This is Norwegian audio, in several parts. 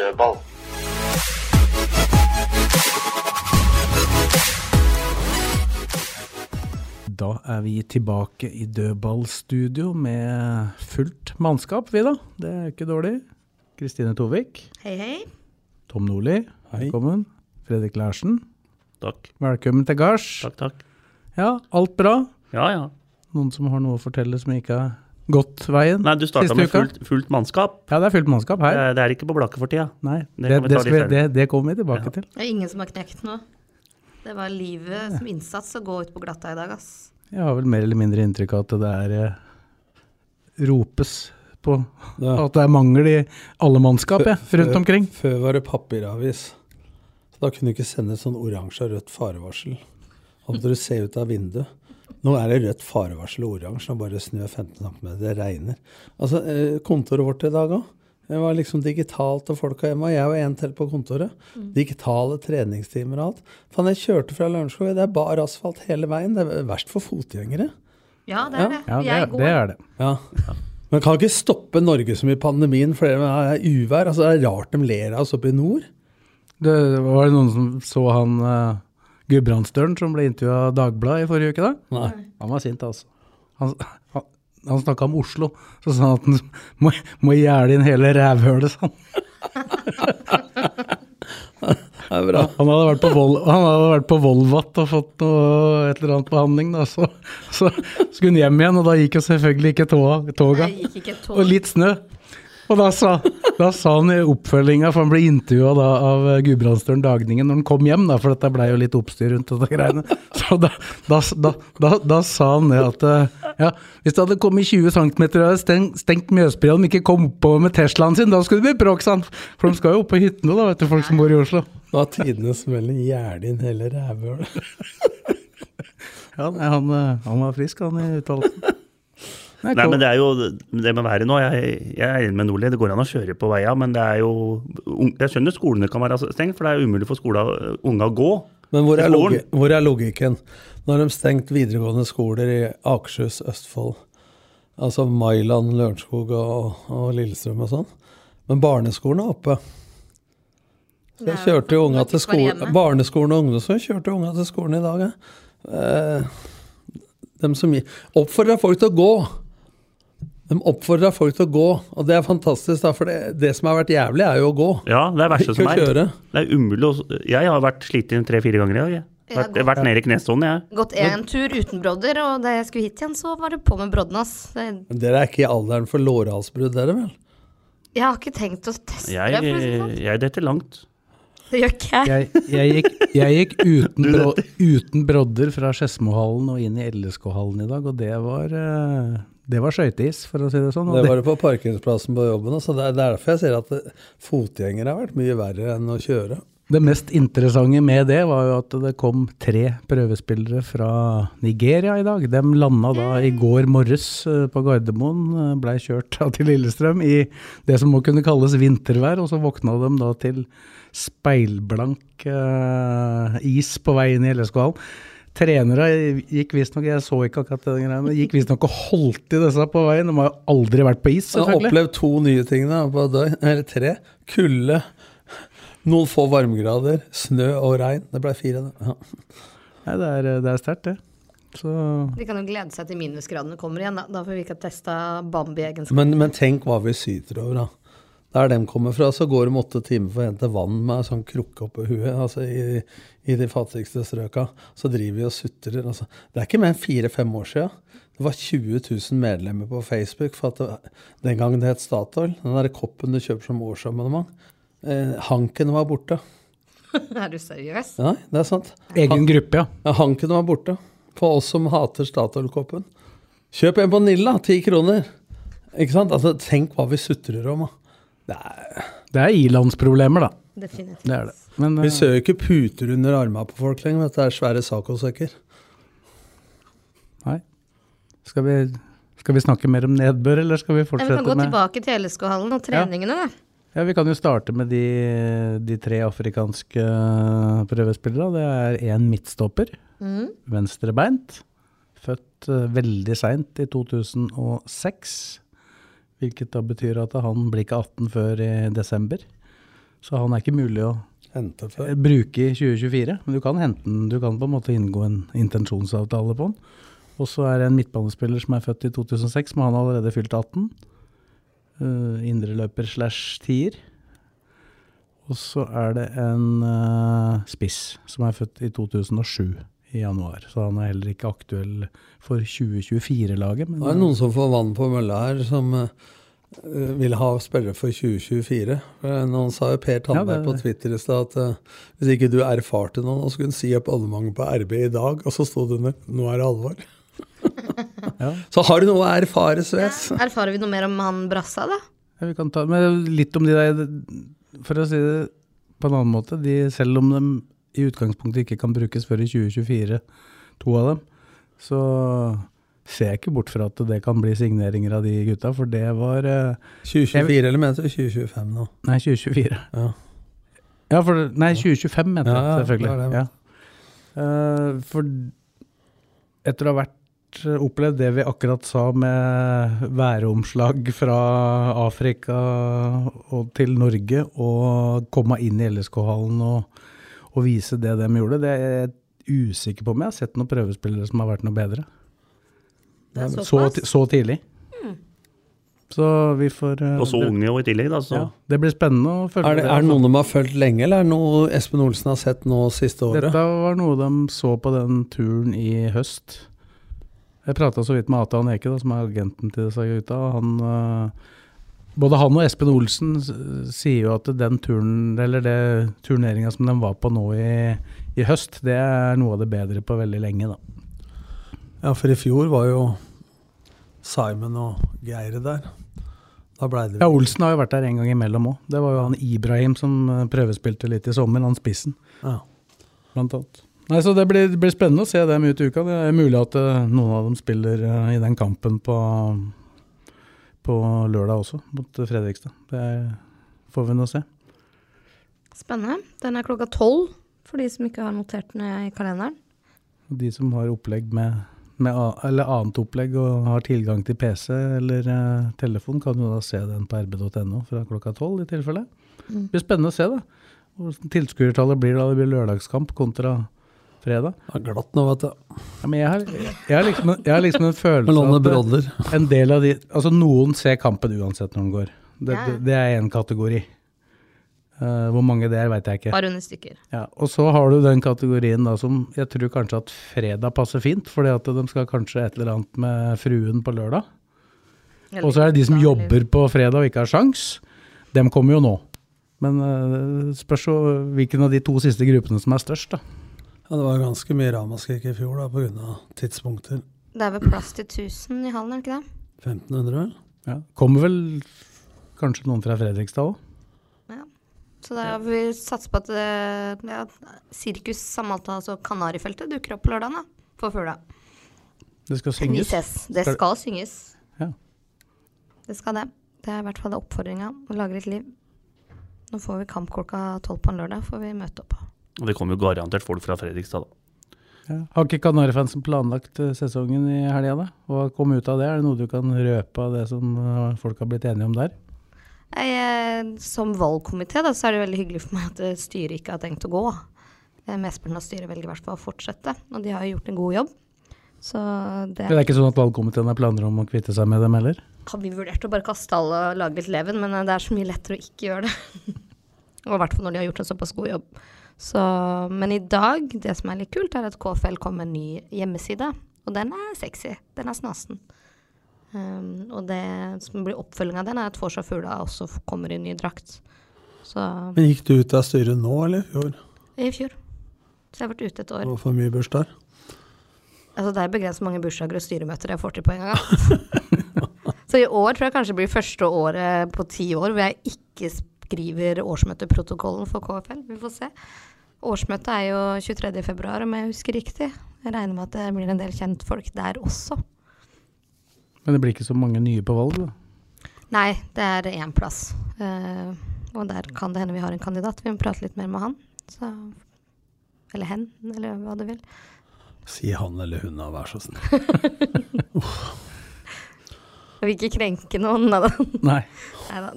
Dødball. Da er vi tilbake i dødballstudio med fullt mannskap, vi da. Det er ikke dårlig. Kristine Tovik, Hei, hei. Tom Nordli, velkommen. Fredrik Larsen, Takk. velkommen til gards. Takk, takk. Ja, alt bra? Ja, ja. Noen som har noe å fortelle som ikke har gått veien Nei, du starta med fullt, fullt mannskap. Ja, det er fullt mannskap her. er, det er ikke på Blakke for tida. Nei, det det, det, vi, det, det kommer vi tilbake Ja. til. Det er ingen som har knekt nå. Det var livet som innsats å gå ut på glatta i dag, ass. Jeg har vel mer eller mindre inntrykk av at det er eh, ropes på at det er mangel i alle mannskap jeg, rundt omkring. Før var det papiravis. Så da kunne du ikke sende et sånn oransje og rødt farevarsel. Da måtte du se ut av vinduet. Nå er det rødt farevarsel og oransje, og bare snø 15 cm. Det regner. Altså, eh, Kontoret vårt i dag òg. Det var liksom digitalt, og folka hjemme. Og jeg og en til på kontoret. Digitale treningstimer og alt. Faen, jeg kjørte fra Lørenskog. Det er bar asfalt hele veien. Det er verst for fotgjengere. Ja, det er det. Ja, det, er- det er det. Ja. Men kan ikke stoppe Norge som i pandemien for det er uvær. Altså, det er rart de ler av oss oppe i nord. Det var det noen som så han uh, Gudbrandsdølen som ble intervjua av Dagbladet i forrige uke, da? Nei. Han var sint, altså. Han, han, han snakka om Oslo, så sa han at han må, må gjerde inn hele rævhølet, sa han. Det er bra. Han hadde vært på, Vol han hadde vært på Volvat og fått noe, et eller annet behandling, da. Så, så skulle han hjem igjen, og da gikk jo selvfølgelig ikke toga. toga. Jeg gikk ikke tog. Og litt snø. Og da sa, da sa han i oppfølginga, for han ble intervjua av eh, Gudbrandsdølen Dagningen når han kom hjem, da, for dette blei jo litt oppstyr rundt dette greiene. Så da, da, da, da, da sa han det at eh, ja, hvis det hadde kommet 20 cm og hadde stengt, stengt Mjøsbrua og de ikke kom oppover med Teslaen sin, da skulle det bli bråk, sant? For de skal jo opp på hyttene, da, vet du, folk som bor i Oslo. Da har tidenes melding gjerde inn hele rævhølet. Ja, nei, han, eh, han var frisk, han i uttalelsen. Nei, Nei, men det er jo det med været nå. Jeg, jeg er enig med Nordli, det går an å kjøre på veia, men det er jo Jeg skjønner skolene kan være stengt, for det er umulig for skola, unga å gå. Men hvor er, logi hvor er logikken? Nå har de stengt videregående skoler i Akershus, Østfold, altså Mailand, Lørenskog og, og Lillestrøm og sånn. Men barneskolen er oppe. Så jeg kjørte jo unga til skolen, barneskolen og ungdomsskolen kjørte unga til skolen i dag. jeg. Eh, dem som oppfordrer folk til å gå. De oppfordrer folk til å gå, og det er fantastisk, da, for det, det som har vært jævlig, er jo å gå. Ja, det er verste som er. kjøre. Det er umulig å Jeg har vært sliten tre-fire ganger i dag. Jeg. Jeg har Vært, jeg vært nede i knestående, jeg. Gått en tur uten brodder, og da jeg skulle hit igjen, så var det på med brodden, ass. Dere er ikke i alderen for lårhalsbrudd, dere vel? jeg har ikke tenkt å teste Jeg, det, for det sånn. jeg detter langt. Det gjør ikke jeg. Jeg, jeg, gikk, jeg gikk uten, bro, uten brodder fra Skedsmohallen og inn i LSK-hallen i dag, og det var, eh, det var skøyteis, for å si det sånn. Det var det på parkeringsplassen på jobben. Så det er derfor jeg sier at fotgjengere har vært mye verre enn å kjøre. det mest interessante med det var jo at det kom tre prøvespillere fra Nigeria i dag. De landa da i går morges eh, på Gardermoen, eh, blei kjørt til Lillestrøm i det som må kunne kalles vintervær, og så våkna de da til speilblank eh, is på vei inn i LSK-hallen. Trenere gikk visstnok, jeg så ikke akkurat det men gikk visstnok og holdt i disse på veien. De har jo aldri vært på is, selvfølgelig. Jeg har opplevd to nye ting da, på et døgn. Eller tre. Kulde, noen få varmegrader, snø og regn. Det ble fire. da. Ja. Nei, det er, det er sterkt, det. Så De kan jo glede seg til minusgradene kommer igjen, da. Da får vi ikke testa Bambi-egenskaper. Men, men tenk hva vi syter over, da. Der de kommer fra, så går de åtte timer for å hente vann med en sånn krukke oppå huet. altså i, I de fattigste strøka. Så driver vi og sutrer. Altså. Det er ikke mer enn fire-fem år siden. Det var 20 000 medlemmer på Facebook for at det, den gangen det het Statoil. Den der koppen du kjøper som årsabonnement. Eh, hanken var borte. er du seriøs? Nei, det er sant. egen gruppe, ja. Ja, hanken var borte. For oss som hater Statoil-koppen. Kjøp en på Nilla, ti kroner. Ikke sant? Altså, tenk hva vi sutrer om. da. Det er, Det er ilandsproblemer, da. Definitivt. Det er det. Men vi eh, ser jo ikke puter under armene på folk lenger. dette. Det er svære sacosekker. nei. Skal vi, skal vi snakke mer om nedbør, eller skal vi fortsette med vi kan gå med tilbake til LSK-hallen og treningene, da. Ja, Vi kan jo starte med de, de tre afrikanske prøvespillere. Det er én midtstopper, Mm. venstrebeint. Født eh, veldig seint, i 2006. Hvilket da betyr at han blir ikke 18 før i desember. Så han er ikke mulig å eh, bruke i 2024. Men du kan hente den, du kan på en måte inngå en intensjonsavtale på den. Og så er det en midtbanespiller som er født i 2006, men han har allerede fylt 18. Uh, Indreløper slash tier. Og så er det en uh, spiss som er født i 2007 i januar. Så han er heller ikke aktuell for 2024-laget. Det er noen som får vann på mølla her, som eh, vil ha spillere for 2024. Noen sa jo Per Tandberg Ja, det- på Twitter i stad at eh, hvis ikke du erfarte noen, og skulle hun si opp abonnementet på RB i dag, og så sto det under 'nå er det alvor'. Ja. Så har du noe å erfare, Sves. Erfarer vi noe mer om han Brassa, da? Ja, vi kan ta men litt om de der For å si det på en annen måte, de, selv om de i utgangspunktet ikke kan brukes før i 2024, to av dem, så ser jeg ikke bort fra at det kan bli signeringer av de gutta, for det var eh, 2024, eller mener du 2025 nå? Nei, 2024. Ja. Ja, for Nei, 2025, mente jeg Ja, selvfølgelig. det det, Ja. Uh, for etter å ha vært opplevd det vi akkurat sa med væromslag fra Afrika og til Norge, og komme inn i LSK-hallen og, og vise det de gjorde, det er jeg usikker på om jeg har sett noen prøvespillere som har vært noe bedre. Det er Så, så tidlig. Så vi får eh, Og så unge jo i tillegg, da. Så. ja, det blir spennende å følge Er det, er det noen de har fulgt lenge, eller er det noe Espen Olsen har sett nå siste året? Dette var noe de så på den turen i høst. Jeg prata så vidt med Atan Eke, da, som er agenten til disse gutta. Han, øh, både han og Espen Olsen sier jo at den turen, eller det turneringa som de var på nå i, i høst, det er noe av det bedre på veldig lenge, da. Ja, for i fjor var jo Simon og Geir der. Da blei det Ja, Olsen har jo vært der en gang imellom òg. Det var jo han Ibrahim som øh, prøvespilte litt i sommer, han spissen. Ja. blant annet. Nei, så Det blir, det blir spennende å se dem ut i uka. Det er mulig at eh, noen av dem spiller eh, i den kampen på, på lørdag også, mot Fredrikstad. Det får vi nå se. Spennende. Den er klokka tolv, for de som ikke har notert den i kalenderen. Og De som har opplegg med, med eller annet opplegg og har tilgang til PC eller uh, telefon, kan jo da se den på rb.no fra klokka tolv i tilfelle. Det blir spennende å se, da. Hvordan tilskuertallet blir da det blir lørdagskamp kontra fredag. Det er glatt nå, vet du. Ja, men jeg har, jeg har, liksom, jeg har liksom en følelse av at det- en del av de Altså, noen ser kampen uansett når den går. Det, Ja. det, det er én kategori. Uh, hvor mange det er, veit jeg ikke. Bare under stykker. Ja, og så har du den kategorien da som jeg tror kanskje at fredag passer fint, fordi at de skal kanskje et eller annet med fruen på lørdag. Og så er det de som jobber på fredag og ikke har sjans. Dem kommer jo nå. Men uh, spørs jo hvilken av de to siste gruppene som er størst, da. Ja, det var ganske mye ramaskrik i fjor da, pga. tidspunkter. Det er vel plass til 1000 i hallen, er det ikke det? 1500, vel? Ja. Kommer vel kanskje noen fra Fredrikstad òg? Så da har vi satser på at eh, ja, Sirkus Samalta, altså Kanarifeltet, dukker opp på lørdag da, på Fugla. Det skal Vi synges. ses. Det Skal- skal synges. Ja. Det skal det. Det er i hvert fall oppfordringa. Å lage litt liv. Nå får vi kamp klokka tolv på en lørdag, får vi møte opp. Og det kommer jo garantert folk fra Fredrikstad, da. Ja. Har ikke Kanarifansen planlagt eh, sesongen i helga, da? Hva kom ut av det? Er det noe du kan røpe av det som eh, folk har blitt enige om der? Jeg, eh, som valgkomité så er det veldig hyggelig for meg at styret ikke har tenkt å gå. Mesteparten av styret velger i hvert fall å fortsette, og de har gjort en god jobb. Så det Det er ikke sånn at valgkomiteen har planer om å kvitte seg med dem heller? har vi vurdert å bare kaste alle og lage litt leven, men det er så mye lettere å ikke gjøre det. og i hvert fall når de har gjort en såpass god jobb. Så, men i dag, det som er litt kult, er at KFL kom med en ny hjemmeside. Og den er sexy. Den er snasen. Um, og det som blir oppfølging av den, er at Forsa Fugla også kommer i ny drakt. Så Men gikk du ut av styret nå, eller i fjor? i fjor. Så jeg har vært ute et år. Og for mye bursdager? Altså, det er begrenset mange bursdager og styremøter jeg får til på en gang. Så i år tror jeg kanskje blir første året på ti år hvor jeg ikke skriver årsmøteprotokollen for KFL. Vi får se. Årsmøtet er jo 23. februar, om jeg husker riktig. Jeg regner med at det blir en del kjentfolk der også. Men det blir ikke så mange nye på valg, da? Nei, det er én plass. Uh, og der kan det hende vi har en kandidat. Vi må prate litt mer med han. Så, eller hen, eller hva du vil. Si han eller hun, da, vær så snill. Jeg vil ikke krenke noen, da. Nei. Neida.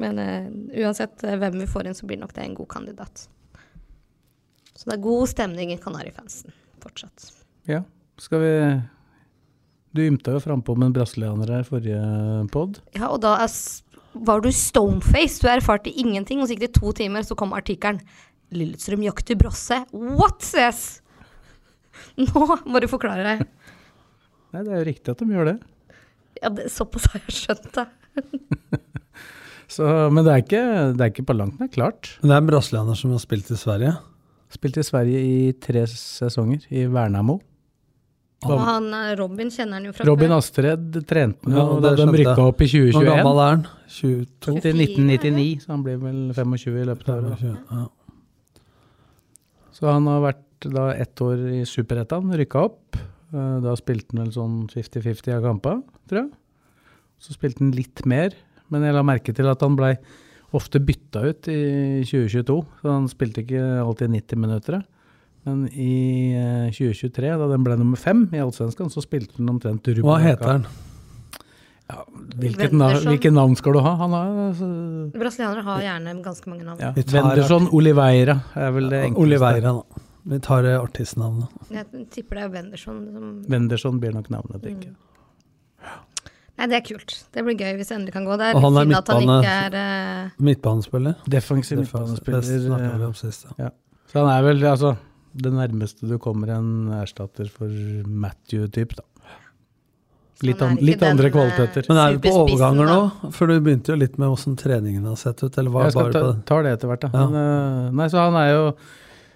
Men uh, uansett eh, hvem vi får inn, så blir nok det en god kandidat. Så det er god stemning i Kanarifansen fortsatt. Ja, skal vi Du ymta jo frampå med en brasilianer her forrige pod. Ja, og da er, var du stoneface. Du erfarte ingenting, og så gikk det to timer, så kom artikkelen 'Lillestrøm jakter Brosse'. What, says? Nå må du forklare deg. Nei, det er jo riktig at de gjør det. Ja, det, såpass har jeg skjønt det. Så, men det er, ikke, det er ikke på langt nær klart. Men det er en brasilianer som har spilt i Sverige. Spilt i Sverige i tre sesonger, i Vernamo. Og han eh, Robin kjenner han jo fra Robin før. Astred trente han Ja, da de rykka opp i Hvor 2021. gammel er han? 22? Til 1999, så han blir vel 25 i løpet av året. Ja. Så han har vært da ett år i Superettan, rykka opp. Eh, Da spilte han vel sånn 50-50 av kampene, tror jeg. Så spilte han litt mer, men jeg la merke til at han blei ofte bytta ut i 2022. Så han spilte ikke alltid 90 minutter. Men i eh, 2023, da den ble nummer fem i Allsvenskan, så spilte han omtrent Ruben Hva heter han? Hvilket navn, hvilket, navn skal du ha? Han har altså, Brasilianere har gjerne ganske mange navn. ja. Vi Oliveira er vel det enkleste. Oliveira, da. Vi tar eh, artistnavnet. Jeg tipper det er Venderson. som Wendersson blir nok navnet, tenker jeg. Nei, det er kult. Det blir gøy hvis det endelig kan gå. Det er Og han er synd at han midtbane- er eh, Midtbanespiller. Defensiv Det snakket vi om sist, ja. Ja. Så han er vel altså det nærmeste du kommer en erstatter for Matthew-type, da. Litt, an, litt andre eh, kvaliteter. Men er vi på overganger nå? For du begynte jo litt med åssen treningen har sett ut, eller var Jeg skal bare ta, på det? tar det etter hvert, da. Ja. Men, eh, nei, så han er jo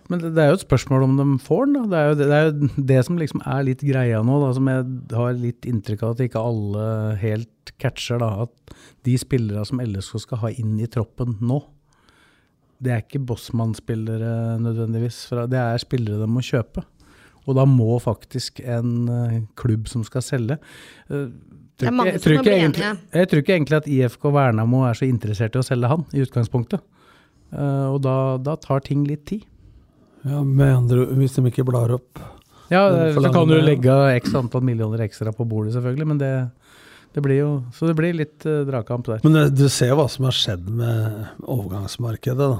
Men det det er jo et spørsmål om de får den, da. Det er jo det, det, er jo det som liksom er litt greia nå, da, som jeg har litt inntrykk av at ikke alle helt catcher, da. At de spillere som LSK skal ha inn i troppen nå, det er ikke Bossmann-spillere nødvendigvis. Det er spillere de må kjøpe. Og da må faktisk en eh, klubb som skal selge eh, Det er mange jeg som tror egentlig- enige. Jeg tror ikke egentlig at IFK Vernamo er så interessert i å selge han, i utgangspunktet. Eh, og da, da tar ting litt tid. Ja, med andre hvis de ikke blar opp Ja, så kan du legge x antall millioner ekstra på bordet, selvfølgelig, men det, det blir jo Så det blir litt uh, dragkamp der. Men eh, du ser hva som har skjedd med overgangsmarkedet, da.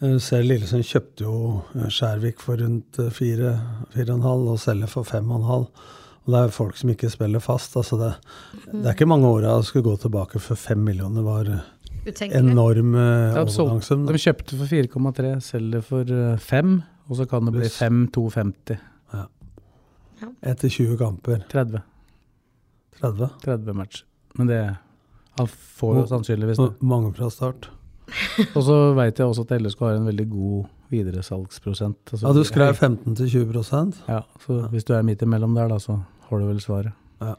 Eh, Du ser Lillesund kjøpte jo eh, Skjærvik for rundt eh, fire, fire og en selger for 5,5. og det er folk som ikke spiller fast. altså Det, det er ikke mange åra å skulle gå tilbake før 5 millioner var eh, utenkelig. enorm eh, De, overgangssum. de kjøpte for 4,3, selger for 5, og så kan det bli Pluss. 5, 250. Etter 20 kamper. 30. 30. 30 matcher. Men det Han får jo sannsynligvis det. Mange fra start. Og så veit jeg også at LSK har en veldig god videresalgsprosent. Altså, Ja, du skrev 15 til 20% Ja, så hvis du er midt imellom der, da, så har du vel svaret. Ja.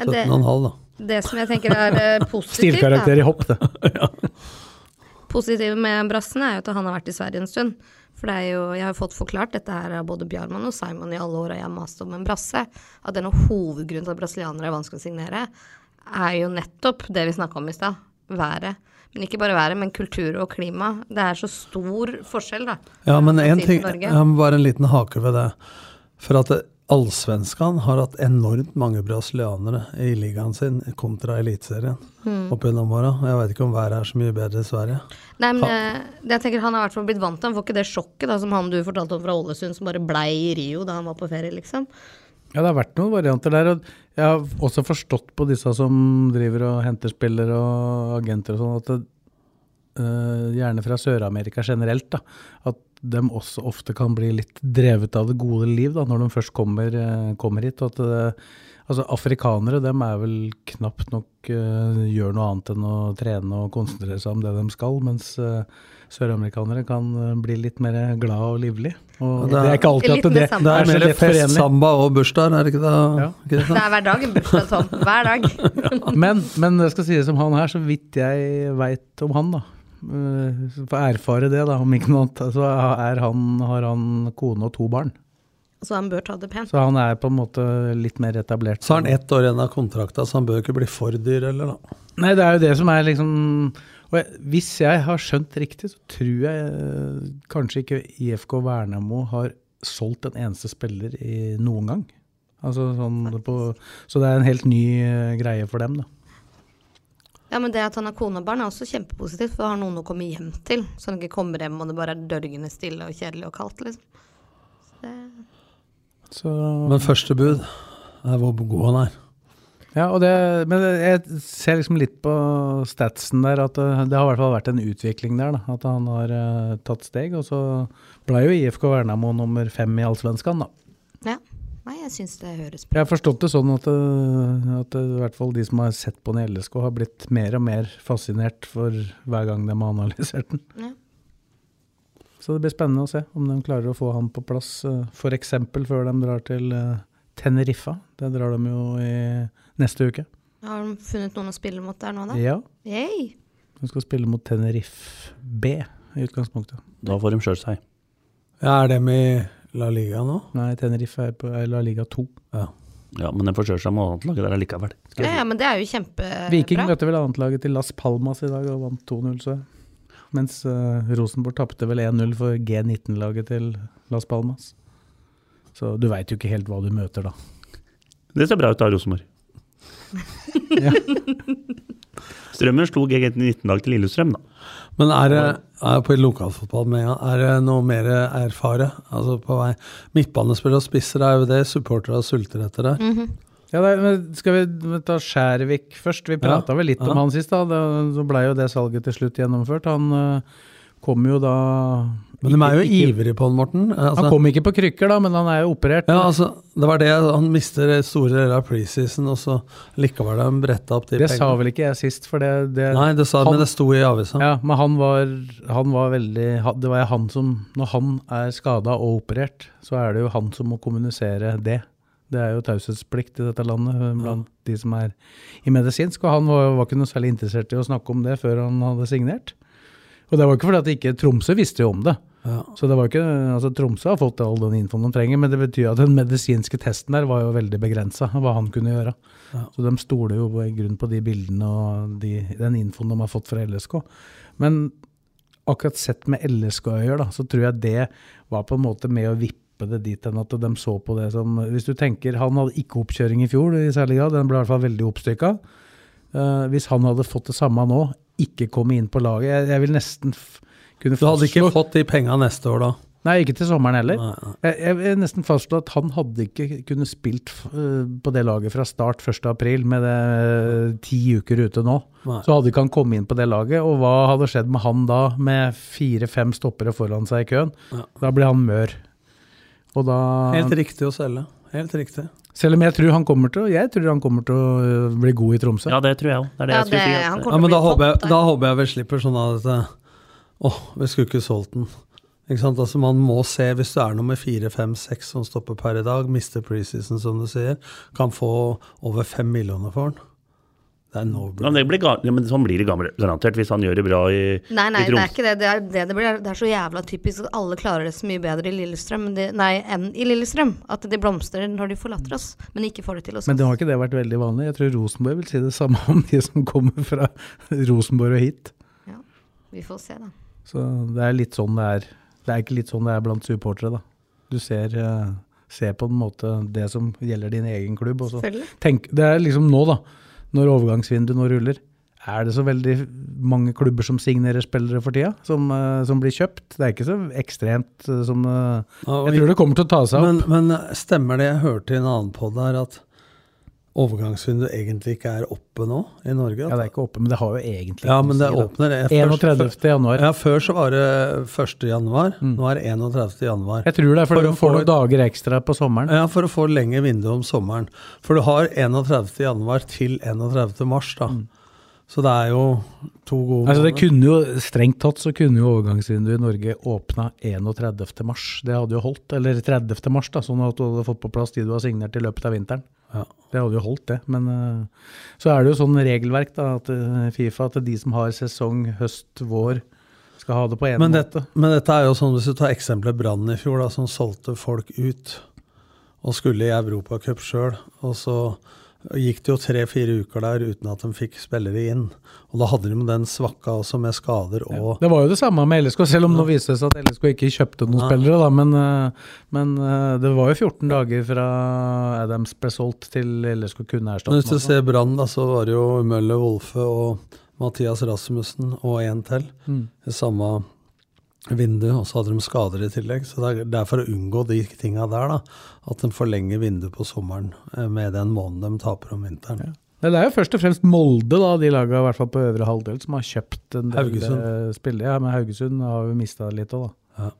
17,5 da. Det, det som jeg tenker er eh, positivt, Stilkarakter i hopp, det. positivt med Brassen, er jo at han har vært i Sverige en stund. For det er jo, jeg har fått forklart dette her av både Bjarman og Simon i alle åra jeg har mast om en brasse. At en av hovedgrunnen til at brasilianere er vanskelig å signere, er jo nettopp det vi snakka om i stad. Været. Men ikke bare været, men kultur og klima. Det er så stor forskjell, da. Ja, men én en ting, jeg må bare en liten hake ved det. For at det- Allsvenskan har hatt enormt mange brasilianere i ligaen sin kontra Eliteserien Mm. opp gjennom åra. Jeg veit ikke om været er så mye bedre i Sverige. Nei, men eh, jeg tenker Han har i hvert fall blitt vant til Han får ikke det sjokket da, som han du fortalte om fra Ålesund, som bare blei i Rio da han var på ferie, liksom. Ja, det har vært noen varianter der. Og jeg har også forstått på disse som driver og henter spillere og agenter og sånn, at det, uh, gjerne fra Sør-Amerika generelt, da, at de også ofte kan bli litt drevet av det gode liv da, når de først kommer, øh, kommer hit. Og at, det, Altså, afrikanere, dem er vel knapt nok uh, gjør noe annet enn å trene og konsentrere seg om det de skal, mens uh, søramerikanere kan eh, bli litt mer glad og livlig. Og Ja, det det er- ikke alltid at det. Det er mer fest, samba og bursdag, er det ikke det? Ja. Det er hver dag en bursdag, Tom. Hver dag. Men, men det skal sies om han her, så vidt jeg veit om han, da. Eh, For å erfare det, da, om ikke noe annet, så er han, har han kone og to barn. Så han bør ta det pent. Så han er på en måte litt mer etablert. Så har han ett år igjen av kontrakta, så han bør ikke bli for dyr eller da. Nei, det er jo det som er liksom og jeg, Hvis jeg har skjønt riktig, så tror jeg eh, kanskje ikke IFK Vernamo har solgt en eneste spiller i noen gang. Altså sånn på, så det er en helt ny eh, greie for dem, da. Ja, men det at han har kone og barn er også kjempepositivt, for har noen å komme hjem til. Så han ikke kommer hjem og det bare er dørgende stille og kjedelig og kaldt, liksom. Så det Så, Men første bud er hvor god han er. ja, og det, men jeg ser liksom litt på statsen der at eh, det har i hvert fall vært en utvikling der. da, At han har uh, tatt steg. Og så ble jo IFK Vernamo nummer fem i Allsvenskan, da. Nei, jeg syns det høres Jeg har forstått det sånn at, eh, at eh, i hvert fall de som har sett på den i LSK, har blitt mer og mer fascinert for hver gang de har analysert den. Ja. Så det blir spennende å se om de klarer å få han på plass, f.eks. før de drar til eh, Teneriffa. Det drar de jo i neste uke. Har de funnet noen å spille mot der nå, da? Ja, Yay! de skal spille mot Tenerife B i utgangspunktet. Da får de sjøl seg. Ja, er det i La Liga nå? Nei, Tenerife er på er La Liga 2. Ja. Ja, men den forsøker seg med annet laget der allikevel. Ja, ja, men det er jo kjempebra. Viking møtte vel annetlaget til Las Palmas i dag og vant 2-0, så. Mens uh, Rosenborg tapte vel 1-0 for G19-laget til Las Palmas. Så du veit jo ikke helt hva du møter da. Det ser bra ut da, Rosenborg. Ja. Strømmen slo G19-lag til Lillestrøm, da. Men er det er på lokalfotball med er det noe mer erfare? Altså på vei Midtbanespillere og spisser er jo det supportere sulter etter det. Mm -hmm. Ja, det, er- men skal vi ta Skjærvik først? Vi prata Ja, vel litt ja. om han sist, da. Det, så blei jo det salget til slutt gjennomført. Han uh, kom jo da Men de er jo ikke- ivrige på han, Morten. Altså, Han kom ikke på krykker, da, men han er jo operert. ja, altså, det var det. Han mister store deler av preseason, og så likevel har de bretta opp de det sa vel ikke jeg sist, for det, det Nei, det sa han- men det sto i avisa. Ja, men han var, han var veldig Det var jo han som Når han er skada og operert, så er det jo han som må kommunisere det. Det er jo taushetsplikt i dette landet eh, blant de som er i medisinsk, og han var, var ikke noe særlig interessert i å snakke om det før han hadde signert. Og det var ikke fordi at ikke Tromsø visste jo om det. Ja. Så det var ikke, altså Tromsø har fått all den infoen de trenger, men det betyr at den medisinske testen der var jo veldig begrensa, hva han kunne gjøre. Ja. Så de stoler jo i grunn på de bildene og de, den infoen de har fått fra LSK. Men akkurat sett med LSK-øyer, da, så tror jeg det var på en måte med å vippe det dit hen at de så på det som Hvis du tenker, han hadde ikke oppkjøring i fjor i særlig grad, den ble i hvert fall veldig oppstykka. Uh, hvis han hadde fått det samme nå, ikke komme inn på laget Jeg, jeg vil nesten kunne Du hadde ikke fått de penga neste år da? Nei, ikke til sommeren heller. Nei, nei. Jeg, jeg nesten fastslå at han hadde ikke kunnet spilt eh, på det laget fra start 1.4 med det eh, ti uker ute nå. Nei. Så hadde ikke han kommet inn på det laget, og hva hadde skjedd med han da, med fire-fem stoppere foran seg i køen? Ja. Da ble han mør. Og da Helt riktig å selge. Helt riktig. Selv om jeg tror han kommer til å Jeg tror han kommer til å øh, bli god i Tromsø. Ja, det tror jeg òg. Det er det Ja, jeg det- Ja, men da håper, jeg, da håper jeg vi slipper sånn at det- Åh, vi skulle ikke solgt den. Ikke sant? Altså Man må se, hvis du er nummer fire, fem, seks som stopper per i dag, mister preseason, som du sier, kan få over fem millioner for den. Det er ja, blir ja, men sånn blir det garantert hvis han gjør det bra i, Nei, nei, i det er ikke det. Det er, det, det, blir, det er så jævla typisk at alle klarer det så mye bedre i Lillestrøm men det, nei, enn i Lillestrøm. At de blomstrer når de forlater oss, men ikke får det til oss. Men det har ikke det vært veldig vanlig. Jeg tror Rosenborg vil si det samme om de som kommer fra Rosenborg og hit. Ja, Vi får se, da. Så det er litt sånn det er. Det er ikke litt sånn det er blant supportere, da. Du ser, eh, ser på en måte det som gjelder din egen klubb. Og så Selvfølgelig. tenk, det er liksom nå, da, når overgangsvinduet nå ruller. Er det så veldig mange klubber som signerer spillere for tida, som, eh, som blir kjøpt? Det er ikke så ekstremt eh, som eh, Jeg tror det kommer til å ta seg opp. Men, men stemmer det jeg hørte i en annen podd her, at overgangsvinduet egentlig ikke er oppe nå i Norge. Ja, det er ikke oppe, men det har jo egentlig Ja, ikke men noe det si, åpner først- 31. januar. Ja, før så var det 1. januar. Nå er det 31. januar. Jeg tror det er fordi For du får noen dager ekstra på sommeren. Ja, for å få lengre vindu om sommeren. For du har 31. januar til 31. mars, da. Så det er jo to gode Altså det kunne jo, Strengt tatt så kunne jo overgangsvinduet i Norge åpna 31. mars. Det hadde jo holdt. Eller 30. mars, da, sånn at du hadde fått på plass de du har signert i løpet av vinteren. Ja. Det hadde jo holdt, det. Men eh, så er det jo sånn regelverk da, at eh, Fifa at de som har sesong høst, vår, skal ha det på én måte. Dette, men dette er jo sånn, hvis du tar eksempelet Brann i fjor, da, som solgte folk ut og skulle i Europacup sjøl, og så gikk det jo tre-fire uker der uten at de fikk spillere inn. Og da hadde de med den svakka også, med skader og Det var jo det samme med LSK, selv om nå viste det seg at LSK ikke kjøpte noen Ja. spillere. da, Men, eh, men eh, det var jo 14 dager fra Adams ble solgt til LSK kunne erstatte hvis du ser Brann, da, så var det jo Møller Wolfe og Mathias Rasmussen og én til Mm. samme vindu, og så hadde de skader i tillegg. Så det er, for å unngå de tinga der, da, at de forlenger vinduet på sommeren eh, med den måneden de taper om vinteren. Ja. Det er jo først og fremst Molde, da, de laga i hvert fall på øvre halvdel, som har kjøpt en del Haugesund. eh, spillere. Ja, men Haugesund har jo mista litt òg, da.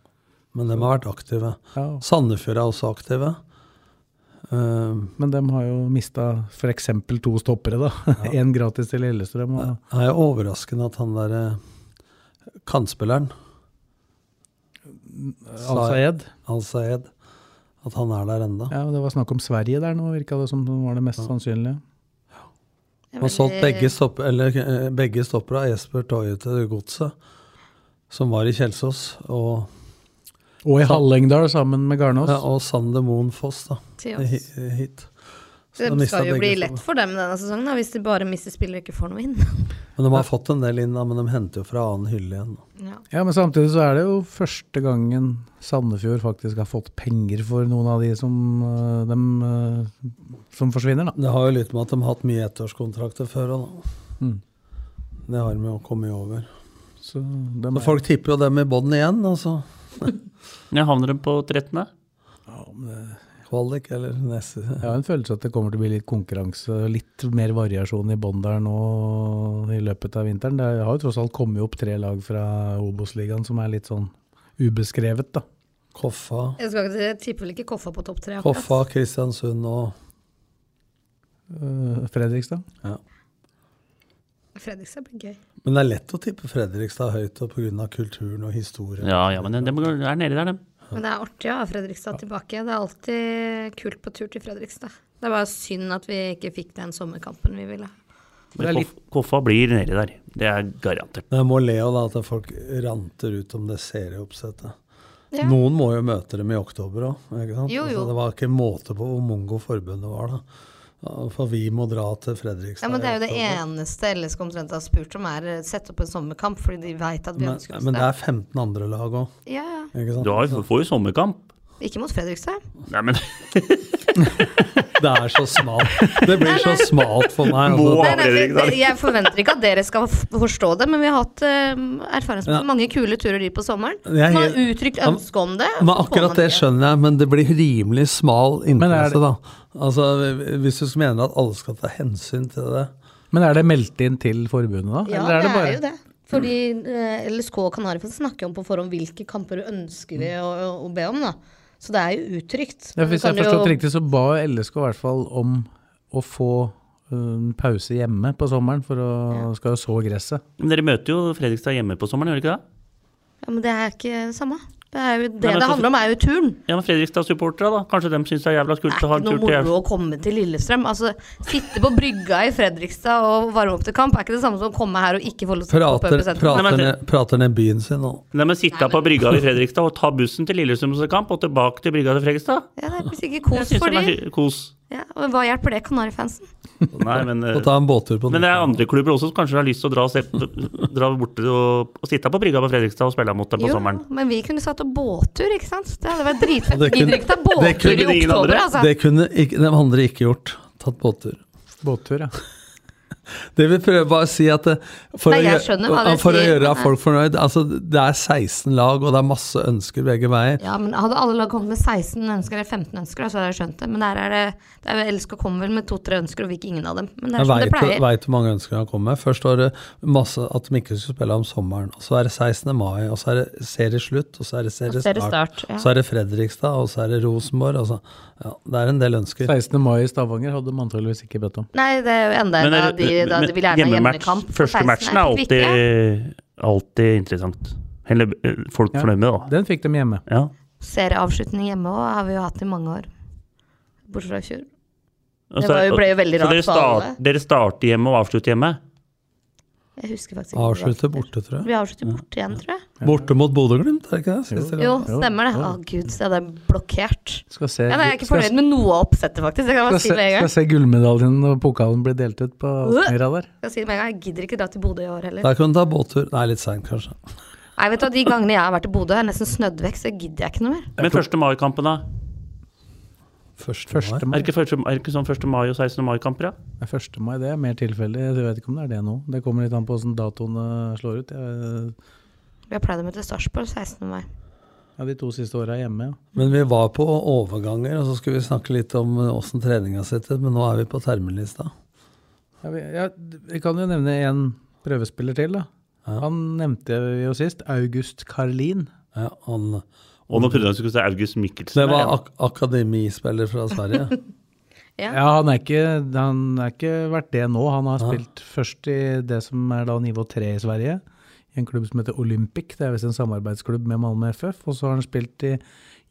Men de har vært aktive. Ja. Sandefjord er også aktive. Eh, Men de har jo mista f.eks. to stoppere, da. Én gratis til Lillestrøm. Og, det er jo overraskende at han derre kantspilleren, Al-Sayed. Al-Sayed, at han er der enda. Ja, det var snakk om Sverige der nå, virka det som var det mest sannsynlige. Jeg er Han har solgt begge, stopp, eller, eh, begge stoppere av Jesper Toje til Godset, som var i Kjelsås, og, Og i Hallengdal Hallingdal sammen med Garnås. ja, og Sander Moen Foss da, Til hi- oss. hit. Så Det skal jo bli lett for dem denne sesongen, da, hvis de bare mister spillere og ikke får noe inn. Men de har fått en del inn, da, men de henter jo fra annen hylle igjen. Ja. Ja, men samtidig så er det jo første gangen Sandefjord faktisk har fått penger for noen av de som, de, øh, som forsvinner, da. Det har jo litt med at de har hatt mye ettårskontrakter før òg, da. Mm. Det har de jo kommet over. Så Så folk tipper jo dem i bånn igjen, altså. Ja, havner de på 13.? Kvalik eller neste jeg har en følelse at det kommer til å bli litt konkurranse, litt mer variasjon i bånn der nå i løpet av vinteren. Det har jo tross alt kommet opp tre lag fra Obos-ligaen som er litt sånn ubeskrevet, da. Koffa. Jeg skal ikke jeg tipper vel ikke Koffa på topp tre. akkurat. Koffa, Kristiansund og Øh, Fredrikstad. Fredrikstad blir gøy. Men det er lett å tippe Fredrikstad høyt pga. kulturen og historien. Ja, ja, men de er nedi der, dem. Men det er artig å ha Fredrikstad tilbake. Det er alltid kult på tur til Fredrikstad. Det er bare synd at vi ikke fikk den sommerkampen vi ville. Men litt- Koffa blir nedi der. Det er garantert. Men jeg må le av at folk ranter ut om det serieoppsettet. Ja. Noen må jo møte dem i oktober òg. Altså, det var ikke måte på hvor mongo forbundet var da. For vi må dra til Fredrikstad Ja, men det er jo det eneste LSK omtrent har spurt om, er sette opp en sommerkamp, fordi de veit at vi Men, ønsker oss men det det. er 15 andre lag òg. Ja, ja. Du har, jo- får jo sommerkamp. Ikke mot Fredrikstad. Nei, men Det er så smalt. Det blir så smalt for meg. Altså. Jeg forventer ikke at dere skal forstå det, men vi har hatt uh, erfaring med mange kule turer dit på sommeren. Er Man har uttrykt ønske om det. Men akkurat det skjønner jeg, men det blir rimelig smal interesse, da. Altså, Hvis du mener at alle skal ta hensyn til det. Men er det meldt inn til forbundet, da? Ja, Eller er det det bare er jo det. Fordi eh, LSK og Kanarifansen snakker om på forhånd hvilke kamper du ønsker vi å, å, å be om. da. Så det er jo uttrykt. Ja, hvis jeg kan har forstått jo- riktig, så ba LSK i hvert fall om å få øh, en pause hjemme på sommeren, for å skal så gresset. Men dere møter jo Fredrikstad hjemme på sommeren, gjør dere ikke det? Ja, Men det er ikke det samme. Det, er jo, det Nei, det handler om, er jo turen. Ja, men Fredrikstad-supportere, da? Kanskje de syns det er jævla skult er å ha ikke en noe tur til moro å komme til Lillestrøm. Altså, Sitte på brygga i Fredrikstad og varme opp til kamp er ikke det samme som å komme her og ikke få lov til å stå på ned, prater ned byen sin nå. Nei, men Sitte på brygga i Fredrikstad og ta bussen til Lillestrømskamp og tilbake til brygga til Fredrikstad? Ja, det er visst Jeg kos for det er de. hy- kos. Ja, og hva hjelper det Kanarifansen? Nei, men, ta en båttur på men det er andre klubber også som kanskje har lyst til å dra, se, dra bort og, og sitte på brygga på Fredrikstad og spille mot dem på Jo, sommeren. men vi kunne satt og båttur, ikke sant? Det hadde vært dritfett. Det Vi kunne- ikke ta båttur i oktober, andre. altså. Det kunne ikke, de andre ikke gjort. Tatt båttur. Båttur, ja. Det vil prøve bare å si at det, for, Nei, å, gjøre- for å gjøre folk fornøyd altså Det er 16 lag, og det er masse ønsker begge veier. Ja, men Hadde alle lag kommet med 16 ønsker eller 15 ønsker, så hadde jeg skjønt det. Men der er det, det er vel å komme vel med to-tre ønsker og vi fikk ingen av dem. Men det er Jeg som det veit hvor mange ønsker han kom med. Først var det masse at de ikke skulle spille om sommeren. Og så er det 16. mai, og så er det serieslutt, og så er det Og så er det seriestart. start, ja. Så er det Fredrikstad, og så er det Rosenborg. Og så, ja, det er en del ønsker. 16. mai i Stavanger hadde man antageligvis ikke bedt om. Nei, det er jo enda en av de da de vil gjerne ha hjemmekamp. Første matchen er alltid, alltid interessant. Eller eh, folk Ja. fornøyd med, da. Den fikk de hjemme. Ja. Serieavslutning hjemme òg har vi jo hatt i mange år. Bortsett fra i fjor. Det var jo- ble jo veldig så rart dere, for start, dere starter hjemme og avslutter hjemme? Jeg husker faktisk ikke. Avslutter borte, tror jeg. Vi avslutter borte igjen, tror jeg. Borte mot Bodø-Glimt, er det ikke det? Jo, Jo, stemmer det. Å gud, så hadde jeg blokkert. Skal se, Ja, nei, jeg er ikke skal- fornøyd med noe av oppsettet, faktisk. Jeg kan bare si med en skal se gullmedaljen når pokalen blir delt ut på Aspmyra der. Skal si det med en gang. Jeg gidder ikke dra til Bodø i år heller. Der kan du ta båttur. Nei, litt seint, kanskje. Nei, vet du hva, De gangene jeg har vært i Bodø, er jeg nesten snødd vekk, så gidder jeg ikke noe mer. Men 1. mai-kampen, da? Første, mai. Er det ikke, første, er det ikke sånn 1. mai og 16. mai-kamper? Nei, 1. mai, det er mer tilfeldig. Jeg vet ikke om det er det nå. Det kommer litt an på hvordan datoene slår ut. Jeg, Vi har pleid å møte Sarpsborg 16. mai. ja, de to siste åra hjemme, ja. Men vi var på overganger, og så skulle vi snakke litt om åssen treninga sitter. Men nå er vi på terminlista. Ja, vi, ja, vi kan jo nevne en prøvespiller til, da. Ja. Han nevnte vi jo sist. August Karlin. Ja, han, Og nå trodde jeg du skulle si August Mikkelsen. det var ak akademispiller fra Sverige. Ja. Ja, han er ikke, han er ikke vært det nå. Han har Ja. spilt først i det som er da nivå tre i Sverige. I en klubb som heter Olympic. Det er visst en samarbeidsklubb med Malmö FF. Og så har han spilt i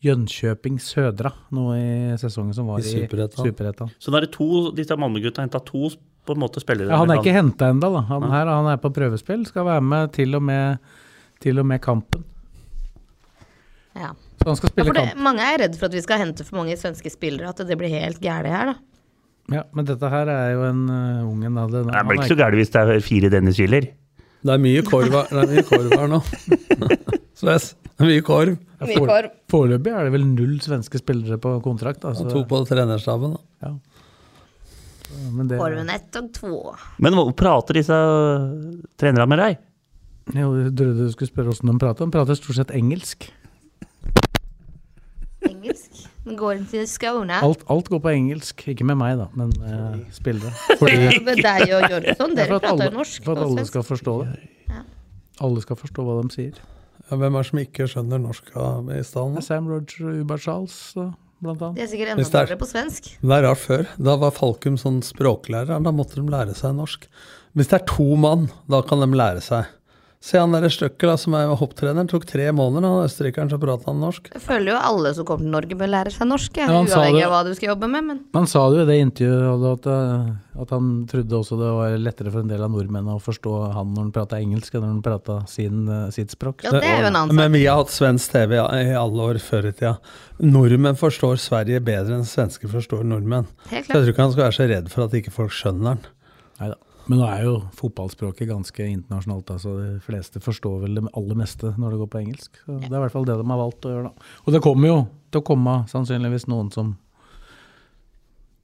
Jönköping Södra nå i sesongen som var I i Superettan. Superettan. Så da er det to, disse Malmö-gutta har henta to på en måte spillere. Ja, han er ikke henta ennå, da. Han, her, han er på prøvespill. Skal være med til og med, til og med kampen. Ja. Så han skal Ja, spille for det, kamp. mange er redd for at vi skal hente for mange svenske spillere, at det blir helt gærent her, da. Ja, men dette her er jo en uh, ungen av det. Det blir er ikke så gærent hvis det er fire Dennis Schiller. Det er mye korv, her- det er mye korv her nå. Sves. Det er mye korv. Ja, for- Foreløpig er det vel null svenske spillere på kontrakt. Altså. så, Og to på trenerstaben. Da. ja. Men det, Korven ett og to. Men hva prater disse trenerne med deg? jo, jeg trodde du skulle spørre åssen de prater. De prater stort sett engelsk. Engelsk. Den går inn til Skåne. Alt, alt går på engelsk. Ikke med meg, da, men uh, spillere. Med deg og Jørgensen, dere prater alle, norsk for at alle skal forstå det. Ja. Alle skal forstå hva de sier. Ja, hvem er det som ikke skjønner norsk i stallen? Sam Roger og Uber Charles, da, blant De er sikkert enda det dårligere på svensk. Det er rart før. Da var Falkum sånn språklærer. Da måtte de lære seg norsk. Hvis det er to mann, da kan de lære seg. Se han der Støkkel da, som er hopptrener. Tok tre måneder, han østerrikeren, så prater han norsk. Jeg føler jo alle som kommer til Norge bør lære seg norsk, Ja, uavhengig av hva du skal jobbe med, men Han sa det jo i det intervjuet at, uh, at han trodde også det var lettere for en del av nordmennene å forstå han når han prata engelsk, enn når han prata uh, sitt språk. ja, det er jo en annen sak. Men vi har hatt svensk TV i alle år før i tida. Nordmenn forstår Sverige bedre enn svensker forstår nordmenn. Helt Så jeg tror ikke han skal være så redd for at ikke folk skjønner han. Neida. Men nå er jo fotballspråket ganske internasjonalt, altså så de fleste forstår vel det aller meste når det går på engelsk. Så Det er i hvert fall det de har valgt å gjøre, da. Og det kommer jo til å komme sannsynligvis noen som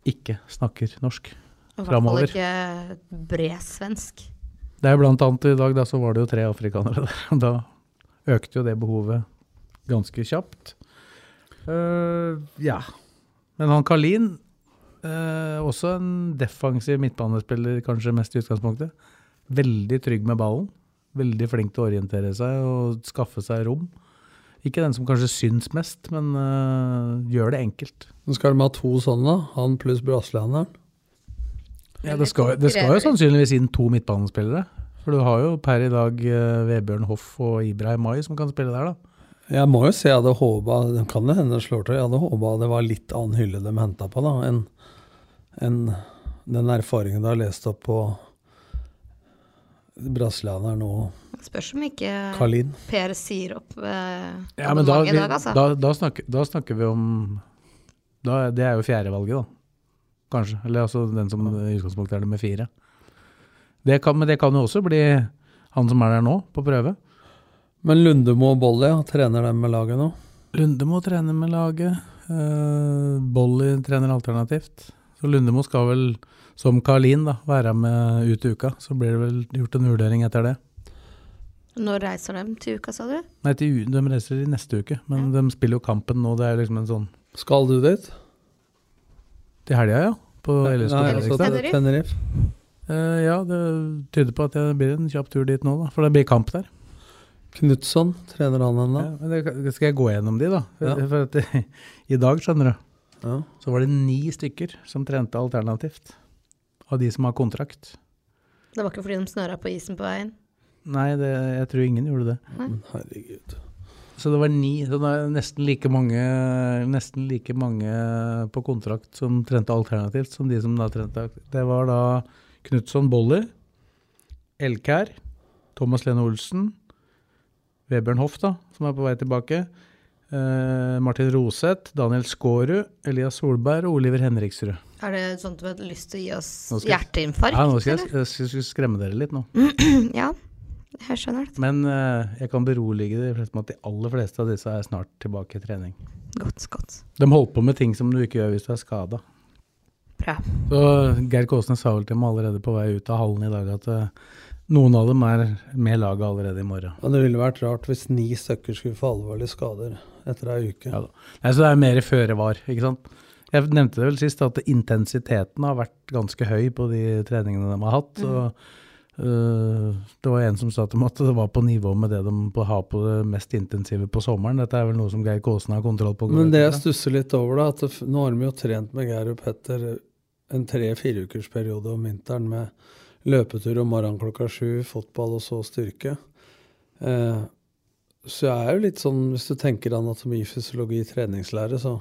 ikke snakker norsk. I hvert fall ikke bred svensk. Det er blant annet i dag, da, så var det jo tre afrikanere der. Da økte jo det behovet ganske kjapt. Uh, ja. Men han Kalin, eh, også en defensiv midtbanespiller, kanskje mest i utgangspunktet. Veldig trygg med ballen. Veldig flink til å orientere seg og skaffe seg rom. Ikke den som kanskje syns mest, men eh, gjør det enkelt. Nå skal de ha to sånne, han pluss brasilianeren. Ja, det skal, det skal jo sannsynligvis inn to midtbanespillere. For du har jo per i dag eh, Vebjørn Hoff og Ibrahim Mai som kan spille der, da. Jeg må jo si jeg hadde håpa Det kan jo hende det slår til. Jeg hadde håpa det var litt annen hylle de henta på, da, enn enn den erfaringen du har lest opp på brasilianeren og Spørs om ikke Karlin. Per sier opp eh, Ja, men da, vi, dag, altså. da, da, snakker, da snakker vi om da, Det er jo fjerdevalget, da. Kanskje. Eller altså den som i utgangspunktet er nummer fire. Det kan, men det kan jo også bli han som er der nå, på prøve. Men Lundemo og Bolly, ja, trener dem med laget nå? Lundemo trener med laget. Uh, Bolly trener alternativt. Så Lundemo skal vel som Karlin da, være med ut i uka. Så blir det vel gjort en vurdering etter det. Når reiser de til uka, sa du? Nei, til, de reiser i neste uke, men de spiller jo kampen nå. Det er liksom en sånn Skal du dit? Til helga, ja. På altså Tenerife. Eh, ja, det tyder på at det blir en kjapp tur dit nå, da. For det blir kamp der. Knutson, trener han ennå? Ja, det, skal jeg gå gjennom de, da? For, Ja. for at, I dag, skjønner du, Ja. så var det ni stykker som trente alternativt. Av de som har kontrakt. Det var ikke fordi de snøra på isen på veien? Nei, det, jeg tror ingen gjorde det. Nei. herregud. Så det var ni, så det er nesten like mange, nesten like mange på kontrakt som trente alternativt, som de som da trente. Det var da Knutson Bolly, Elkær, Thomas Lene Olsen, Vebjørn Hoff, da, som er på vei tilbake, Martin Roseth, Daniel Skårud, Elias Solberg og Oliver Henriksrud. Er det sånn at du har lyst til å gi oss skal hjerteinfarkt? Ja, nå skal jeg, jeg skal- skal skremme dere litt nå. ja, jeg skjønner det. Men uh, jeg kan berolige de fleste med at de aller fleste av disse er snart tilbake i trening. Godt, godt. De holder på med ting som du ikke gjør hvis du er skada. Bra. Så Geir Kåsnes sa vel til meg allerede på vei ut av hallen i dag at uh, noen av dem er med laget allerede i morgen. Og det ville vært rart hvis ni stykker skulle få alvorlige skader etter ei uke. Ja da. Nei, så det er mer føre var, ikke sant. Jeg nevnte det vel sist at intensiteten har vært ganske høy på de treningene de har hatt. Mm. Og, uh, det var en som sa til meg at det var på nivå med det de har på det mest intensive på sommeren. Dette er vel noe som Geir Kåsen har kontroll på. Men det jeg stusser litt over, da, at det, nå har de jo trent med Geir og Petter en tre-fire ukers periode om vinteren med løpetur om morgenen klokka sju, fotball og så styrke. Eh, så jeg er jo litt sånn, hvis du tenker anatomi, fysiologi, treningslære, så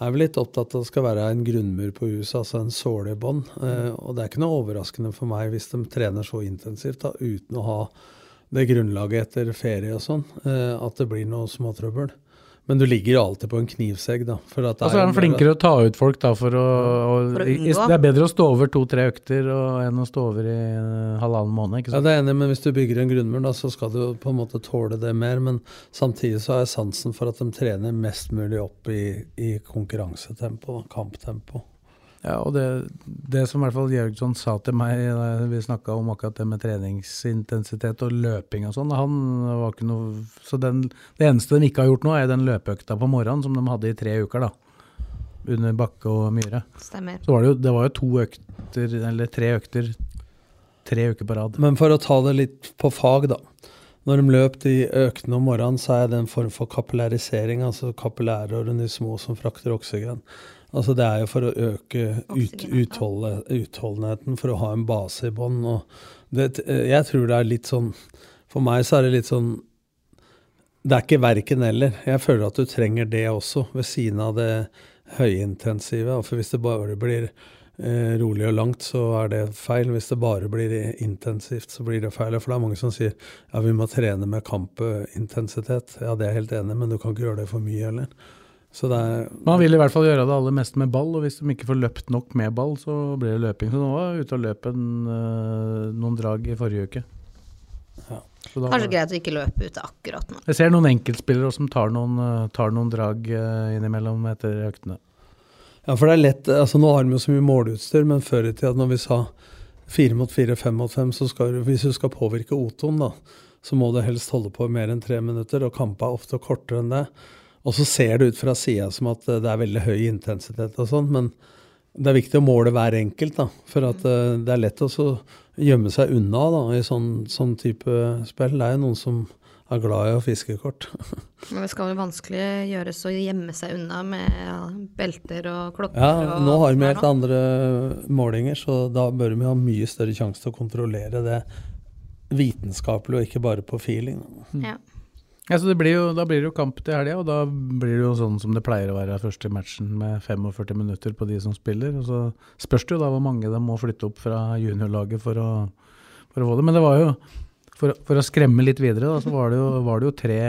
er vel litt opptatt av at det skal være en grunnmur på huset, altså en såle i bånn. Eh, og det er ikke noe overraskende for meg hvis de trener så intensivt da, uten å ha det grunnlaget etter ferie og sånn, eh, at det blir noe småtrøbbel. Men du ligger jo alltid på en knivsegg, da. For at det Og så er han flinkere å ta ut folk da for å, og, For å. Det er bedre å stå over to-tre økter og, enn å stå over i eh, halvannen måned. ikke Ja, det er enig, men hvis du bygger en grunnmur, da, så skal du på en måte tåle det mer. Men samtidig så har jeg sansen for at de trener mest mulig opp i, i konkurransetempo, kamptempo. Ja, og det, det som i hvert fall Jørgsson sa til meg da vi snakka om akkurat det med treningsintensitet og løping og sånn, han var ikke noe Så den, det eneste de ikke har gjort nå, er den løpeøkta på morgenen som de hadde i tre uker, da. Under Bakke og Myhre. Stemmer. Så var det jo, det var jo to økter, eller tre økter, tre uker på rad. Men for å ta det litt på fag, da. Når de løp de øktene om morgenen, så er det en form for kapillarisering, altså kapillærårene de små som frakter oksygen. Altså Det er jo for å øke ut, utholde, utholdenheten, for å ha en base i bånn. Jeg tror det er litt sånn For meg så er det litt sånn Det er ikke verken eller. Jeg føler at du trenger det også, ved siden av det høyintensive. For hvis det bare blir eh, rolig og langt, så er det feil. Hvis det bare blir intensivt, så blir det feil. For det er mange som sier ja, vi må trene med kampintensitet. Ja, det er jeg helt enig men du kan ikke gjøre det for mye heller. Så det er Man vil i hvert fall gjøre det aller meste med ball, og hvis de ikke får løpt nok med ball, så blir det løping. Så nå var jeg ute og løp en, øh, noen drag i forrige uke. Ja. Så da Kanskje greit å ikke løpe ute akkurat nå. Jeg ser noen enkeltspillere som tar noen, øh, tar noen drag øh, innimellom etter øktene. Ja, for det er lett altså Nå har vi jo så mye måleutstyr, men før i tida, når vi sa fire mot fire, fem mot fem, så skal du, hvis du skal påvirke O2-en, da, så må du helst holde på i mer enn tre minutter, og kampa er ofte kortere enn det. Og så ser det ut fra sida som at eh, det er veldig høy intensitet og sånn, men det er viktig å måle hver enkelt, da, for at eh, det er lett å gjemme seg unna da, i sånn, sånn type spill. Det er jo noen som er glad i å fiske kort. Men det skal vel vanskelig gjøres å gjemme seg unna med ja, belter og klokker Ja, og nå har vi helt andre målinger, så da bør vi ha mye større sjanse til å kontrollere det vitenskapelig, og ikke bare på feeling. Ja. Ja, så blir jo, Da blir det jo kamp til helga, og da blir det jo sånn som det pleier å være første matchen, med 45 minutter på de som spiller. og Så spørs det jo da hvor mange de må flytte opp fra juniorlaget for å, for å få det. Men det var jo, for, for å skremme litt videre, da, så var det, jo, var det jo tre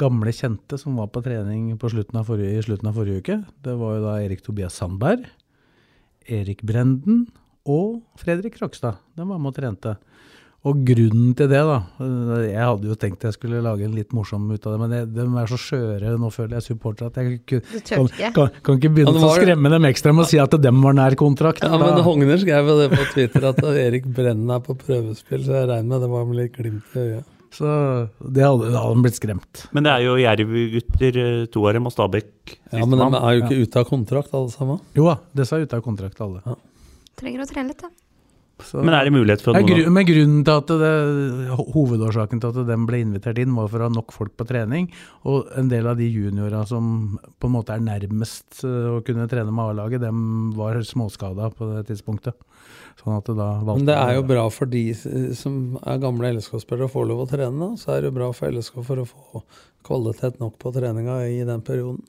gamle kjente som var på trening på slutten forrige, i slutten av forrige uke. Det var jo da Erik Tobias Sandberg, Erik Brenden og Fredrik Krokstad. De var med og trente. Og grunnen til det, da Jeg hadde jo tenkt jeg skulle lage en litt morsom ut av det, men jeg, de er så skjøre nå, føler jeg, supportere, at jeg kan, kan, kan, kan ikke begynne var, å skremme dem ekstra med å si at dem var nær kontrakt. Ja, men Da- Hogner skrev jo det på Twitter, at Erik Brennen er på prøvespill, så jeg regner med det var med litt glimt i øyet. Så det hadde, da hadde de blitt skremt. Men det er jo Jerv-gutter, eh, to av dem, og Stabæk. Ja, men de er jo ikke ute av kontrakt, alle sammen. Jo da, disse er ute av kontrakt, alle. Trenger å trene litt, da. Så- Men er det mulighet for Ja, at gru, noen men grunnen til at det, Hovedårsaken til at de ble invitert inn, var for å ha nok folk på trening. Og en del av de juniorene som på en måte er nærmest eh, å kunne trene med A-laget, dem var småskada på det tidspunktet. Sånn at det da valgte Men det er jo bra for de som er gamle LSK-spillere og får lov å trene, da. Så er det jo bra for LSK for å få kvalitet nok på treninga i den perioden.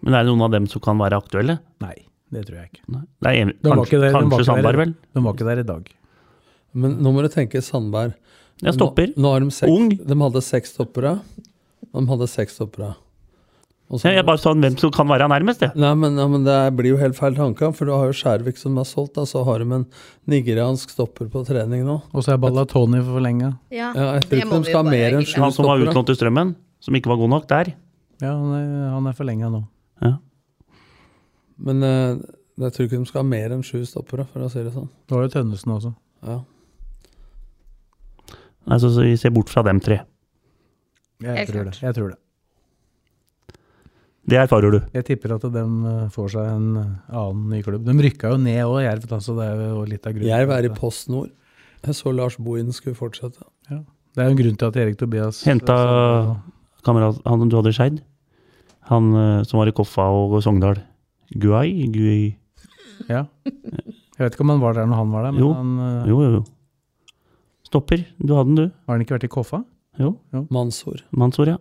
Men er det noen av dem som kan være aktuelle? Nei, det tror jeg ikke. Nei. Nei De kanskje der- kanskje der. Sandberg, vel? De var ikke der i dag. Men nå må du tenke Sandberg. Jeg stopper. Nå, nå har de, seks, Ung. de hadde seks stoppere. De hadde seks stoppere. Så- Jeg jeg bare sa hvem som kan være nærmest, jeg. Nei, men, ja, men det blir jo helt feil tanke, for du har jo Skjærvik som er solgt, og så har de en nigeriansk stopper på trening nå. Og så er Ballatoni forlenga. Ja, Ja, jeg tror ikke de skal ha mer enn sju stoppere. Han som var utlånt til Strømmen, som ikke var god nok der. Ja, han er, han er forlenga nå. Ja. Men eh, jeg tror ikke de skal ha mer enn sju stoppere, for å si det sånn. Det var jo Tønnesen også. Ja. Altså, så vi ser bort fra dem tre. Jeg Helt tror klart. det. Jeg tror det. Det erfarer du. Jeg tipper at de eh, får seg en eh, annen ny klubb. De rykka jo ned òg, Jerv, Altså, så det er jo litt av grunnen. Jerv er i Post Nord. Jeg så Lars Bohin skulle fortsette. Ja. Det er jo en grunn til at Erik Tobias Henta kamerat han du hadde i Skeid. Han som var i Koffa og Sogndal. Guai? Gui Ja. Jeg vet ikke om han var der når han var der, men Jo. han uh, Jo, jo, jo. Stopper. Du hadde den, du. har han ikke vært i Koffa? Jo. jo. Mansor. Mansor, ja.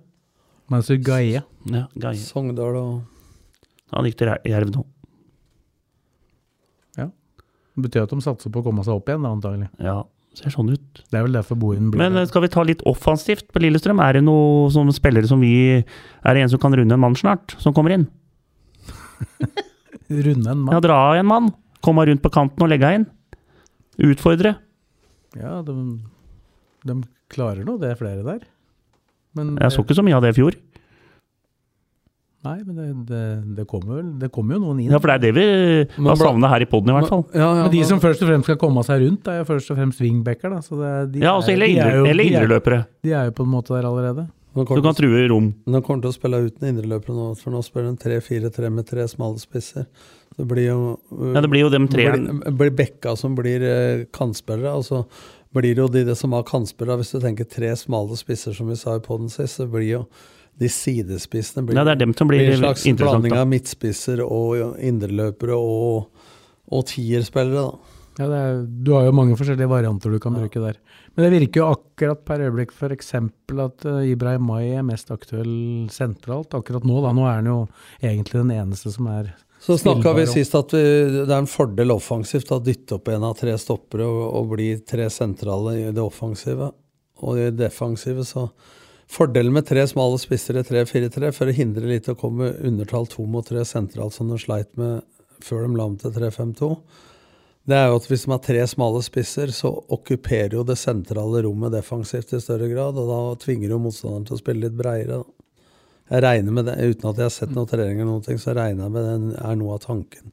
Mansur Gaie. ja Gaie. Sogndal og Han gikk til Jerv nå. Det betyr at de satser på å komme seg opp igjen, da, antagelig. Ja, ser sånn ut. Det er vel derfor Bohin blir Men eh, der. skal vi ta litt offensivt på Lillestrøm? Er det noen spillere som vi Er det en som kan runde en mann snart, som kommer inn? Runde en mann. Ja, dra av en mann. Komme rundt på kanten og legge inn. Utfordre. Ja, de, de klarer nå det, er flere der. Men Jeg så ikke så mye av det i fjor. Nei, men det, det, det kommer vel Det kommer jo noen inn. Ja, For det er det vi har savna her i poden, i hvert fall. Ja, ja, Men de men- som først og fremst skal komme seg rundt, er jo først og fremst wingbacker. Da. Så det, er- de Ja, er- altså eller de er jo- eller de er- indreløpere. De er jo på en måte der allerede. Du kan true rom. nå kommer til å spille uten indreløpere nå, for nå spiller de 3-4-3 med tre smale spisser. Det blir jo uh, Ja, det blir jo dem tre blir, blir Bekka som blir uh, kantspillere, Altså blir det jo de, det som har kantspillere. Hvis du tenker tre smale spisser, som vi sa i poden sist, så blir jo de sidespissene blir, Ja, det er dem som blir blir en slags blanding av midtspisser og indreløpere og, og tierspillere, da. Ja, er, du har jo mange forskjellige varianter du kan bruke der. Men det virker jo akkurat per øyeblikk f.eks. at uh, Ibrahim Mai er mest aktuell sentralt akkurat nå. Da. Nå er han jo egentlig den eneste som er Så snakka vi sist at vi, det er en fordel offensivt å dytte opp en av tre stoppere og, og bli tre sentrale i det offensive. Og i det defensive så Fordelen med tre smale spisser i 3-4-3 for å hindre litt å komme undertall to mot tre sentralt, som de sleit med før de la om til 3-5-2, det er jo at hvis de har tre smale spisser, så okkuperer jo det sentrale rommet defensivt i større grad, og da tvinger jo motstanderen til å spille litt breiere. Jeg regner med det, Uten at jeg har sett noen trening, eller noen ting, så regner jeg med det er noe av tanken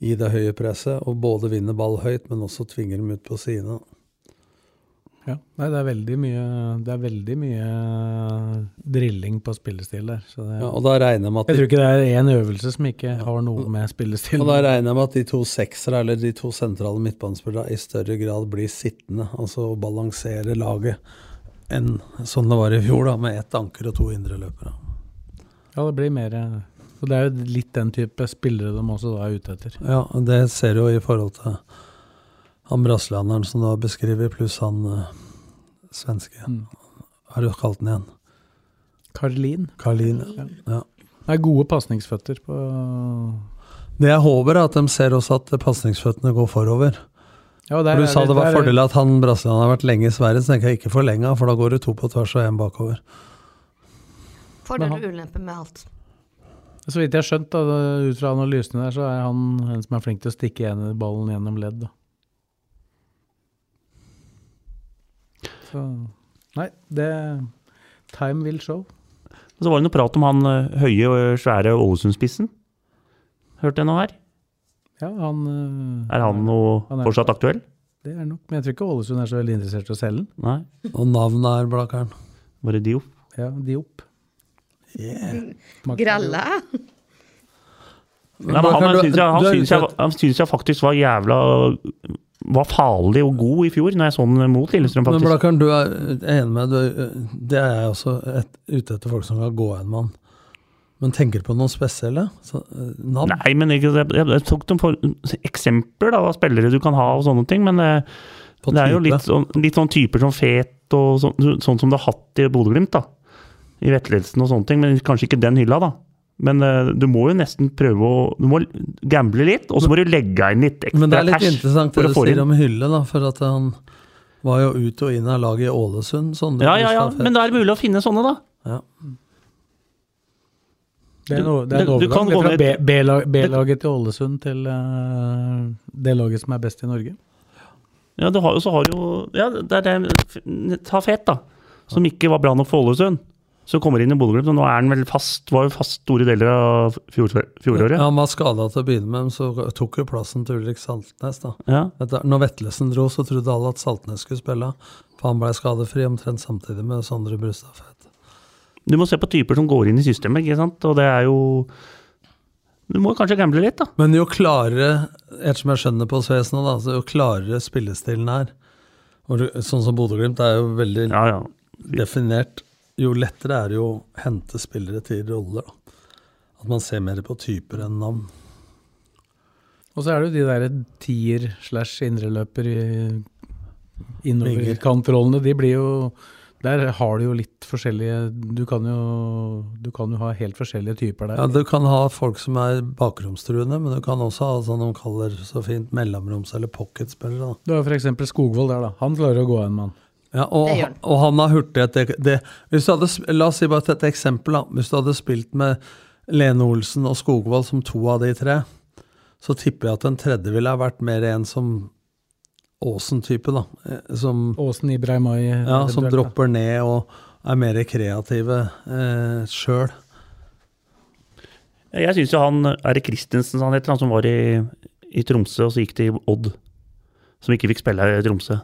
i det høye presset. Og både vinne ball høyt, men også tvinger dem ut på sidene. Ja, nei, det er veldig mye Det er veldig mye drilling på spillestil der. Så det, Ja, og da regner jeg med at jeg tror ikke det er én øvelse som ikke har noe med spillestil og da regner jeg med at de to seksere, eller de to sentrale midtbanespillerne, i større grad blir sittende. Altså balansere laget enn sånn det var i fjor, da, med ett anker og to indre løpere. Ja, det blir mer Og det er jo litt den type spillere de også da er ute etter. Ja, det ser du jo i forhold til han brasilianeren som du har beskrevet, pluss han uh, svenske. Mm. Har du kalt den igjen? Karlin. Karlin. Ja. Det er gode pasningsføtter på Det jeg håper, er at de ser også at pasningsføttene går forover. ja, For du sa det var fordel at han brasilianeren har vært lenge i Sverige, så tenker jeg ikke forlenga, for da går det to på tvers og én bakover. Fordel og ulempe med alt. Så vidt jeg har skjønt, da, ut fra analysene der, så er han en som er flink til å stikke ballen gjennom ledd. Da. Så nei, det Time will show. Og så var det noe prat om han eh, høye og svære Ålesund-spissen. Hørte jeg noe her? Ja, han eh, Er han noe Han er- fortsatt aktuell? Det er nok, men jeg tror ikke Ålesund er så veldig interessert i å selge den. Nei. Og navnet er Blakkaren. Var det Diop? Ja, Diop. Gralla. Nei, men han syns jeg, jeg, jeg faktisk var jævla Var farlig og god i fjor, når jeg så den mot Lillestrøm, faktisk. Men. Blakkaren, du er enig med du, er- Det er jeg også et, ute etter folk som kan gå en mann. Men tenker du på noen spesielle? Så, eh, navn? Nei, men jeg, jeg, jeg tok dem for eksempler da, av spillere du kan ha og sånne ting, men eh, det er jo litt sånn, litt sånn typer som Fet og sånn, sånn som du har hatt i Bodø-Glimt, da. I vettledelsen og sånne ting, men kanskje ikke den hylla, da. Men uh, du må jo nesten prøve å Du må gamble litt, og så må du legge inn litt Men det er litt interessant det du sier inn. om Hylle, da, for at han var jo ut og inn av laget i Ålesund. Sånne Ja, ja, ja, men da er det mulig å finne sånne, da. ja. Det er, no, det er en Du- du kan overgang fra B-laget til Ålesund til uh, det laget som er best i Norge. Ja, du har så har du jo Ja, det er det Ta Fet, da. Som ikke var bra nok for Ålesund. Så kommer inn i Bodø-Glimt, og nå er han vel fast Var jo fast store deler av fjor, fjoråret. Ja, han var skada til å begynne med, men så tok jo plassen til Ulrik Saltnes. da. Ja. Etter, når Vetlesen dro, så trodde alle at Saltnes skulle spille, for han ble skadefri omtrent samtidig med Sondre Brustadfeit. Du må se på typer som går inn i systemet, ikke sant. Og det er jo Du må kanskje gamble litt, da. Men jo klarere, ettersom jeg skjønner på Sves nå, da, jo klarere spillestilen er, sånn som Bodø-Glimt er jo veldig Ja, ja. definert, jo lettere er det jo å hente spillere til roller. da. At man ser mer på typer enn navn. Og så er det jo de der tier slash indreløper i innover Vinger. kantrollene. De blir jo Der har du jo litt forskjellige Du kan jo, du kan jo ha helt forskjellige typer der. Ja, Du kan ha folk som er bakromstruende, men du kan også ha sånn de kaller så fint mellomroms- eller pocketspillere. Du har f.eks. Skogvold der, da. Han klarer å gå en mann. Ja, og, Det gjør han. og han har hurtighet. Det, det, hvis du hadde, la oss si bare et eksempel. da. Hvis du hadde spilt med Lene Olsen og Skogvold som to av de tre, så tipper jeg at den tredje ville ha vært mer en som Aasen-type. da. Eh, Som, Åsen Ibrahimai. ja, som da. dropper ned og er mer kreative eh, sjøl. Jeg syns jo han Er det Christensen han heter, han som var i, i Tromsø og så gikk til Odd? Som ikke fikk spille i Tromsø.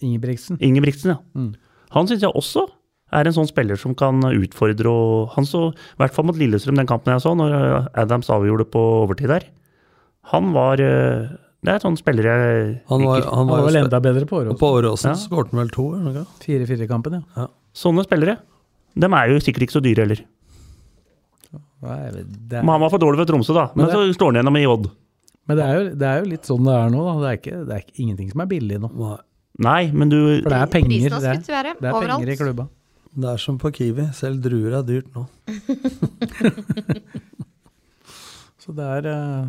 Ingebrigtsen. Ingebrigtsen, ja. Mm. Han syns jeg også er en sånn spiller som kan utfordre og Han så, i hvert fall mot Lillestrøm, den kampen jeg så, når Adams avgjorde på overtid der. Han var eh, Det er sånn spiller jeg Han var, liker. han Han var var vel enda bedre på Åråsen. på Åråsen Ja. skåret han vel to, eller noe? 4-4-kampen, ja. Sånne spillere. De er jo sikkert ikke så dyre heller. Men han var for dårlig ved Tromsø, da. Men, Men så slår han gjennom i Odd. men det er, jo, det er jo litt sånn det er nå, da. Det er, ikke, det er ikke, ingenting som er billig nå. Nei. Nei, men du For det er penger, det er, det er overalt. penger i klubba. Det er som på Kiwi. Selv druer er dyrt nå. Så det er eh,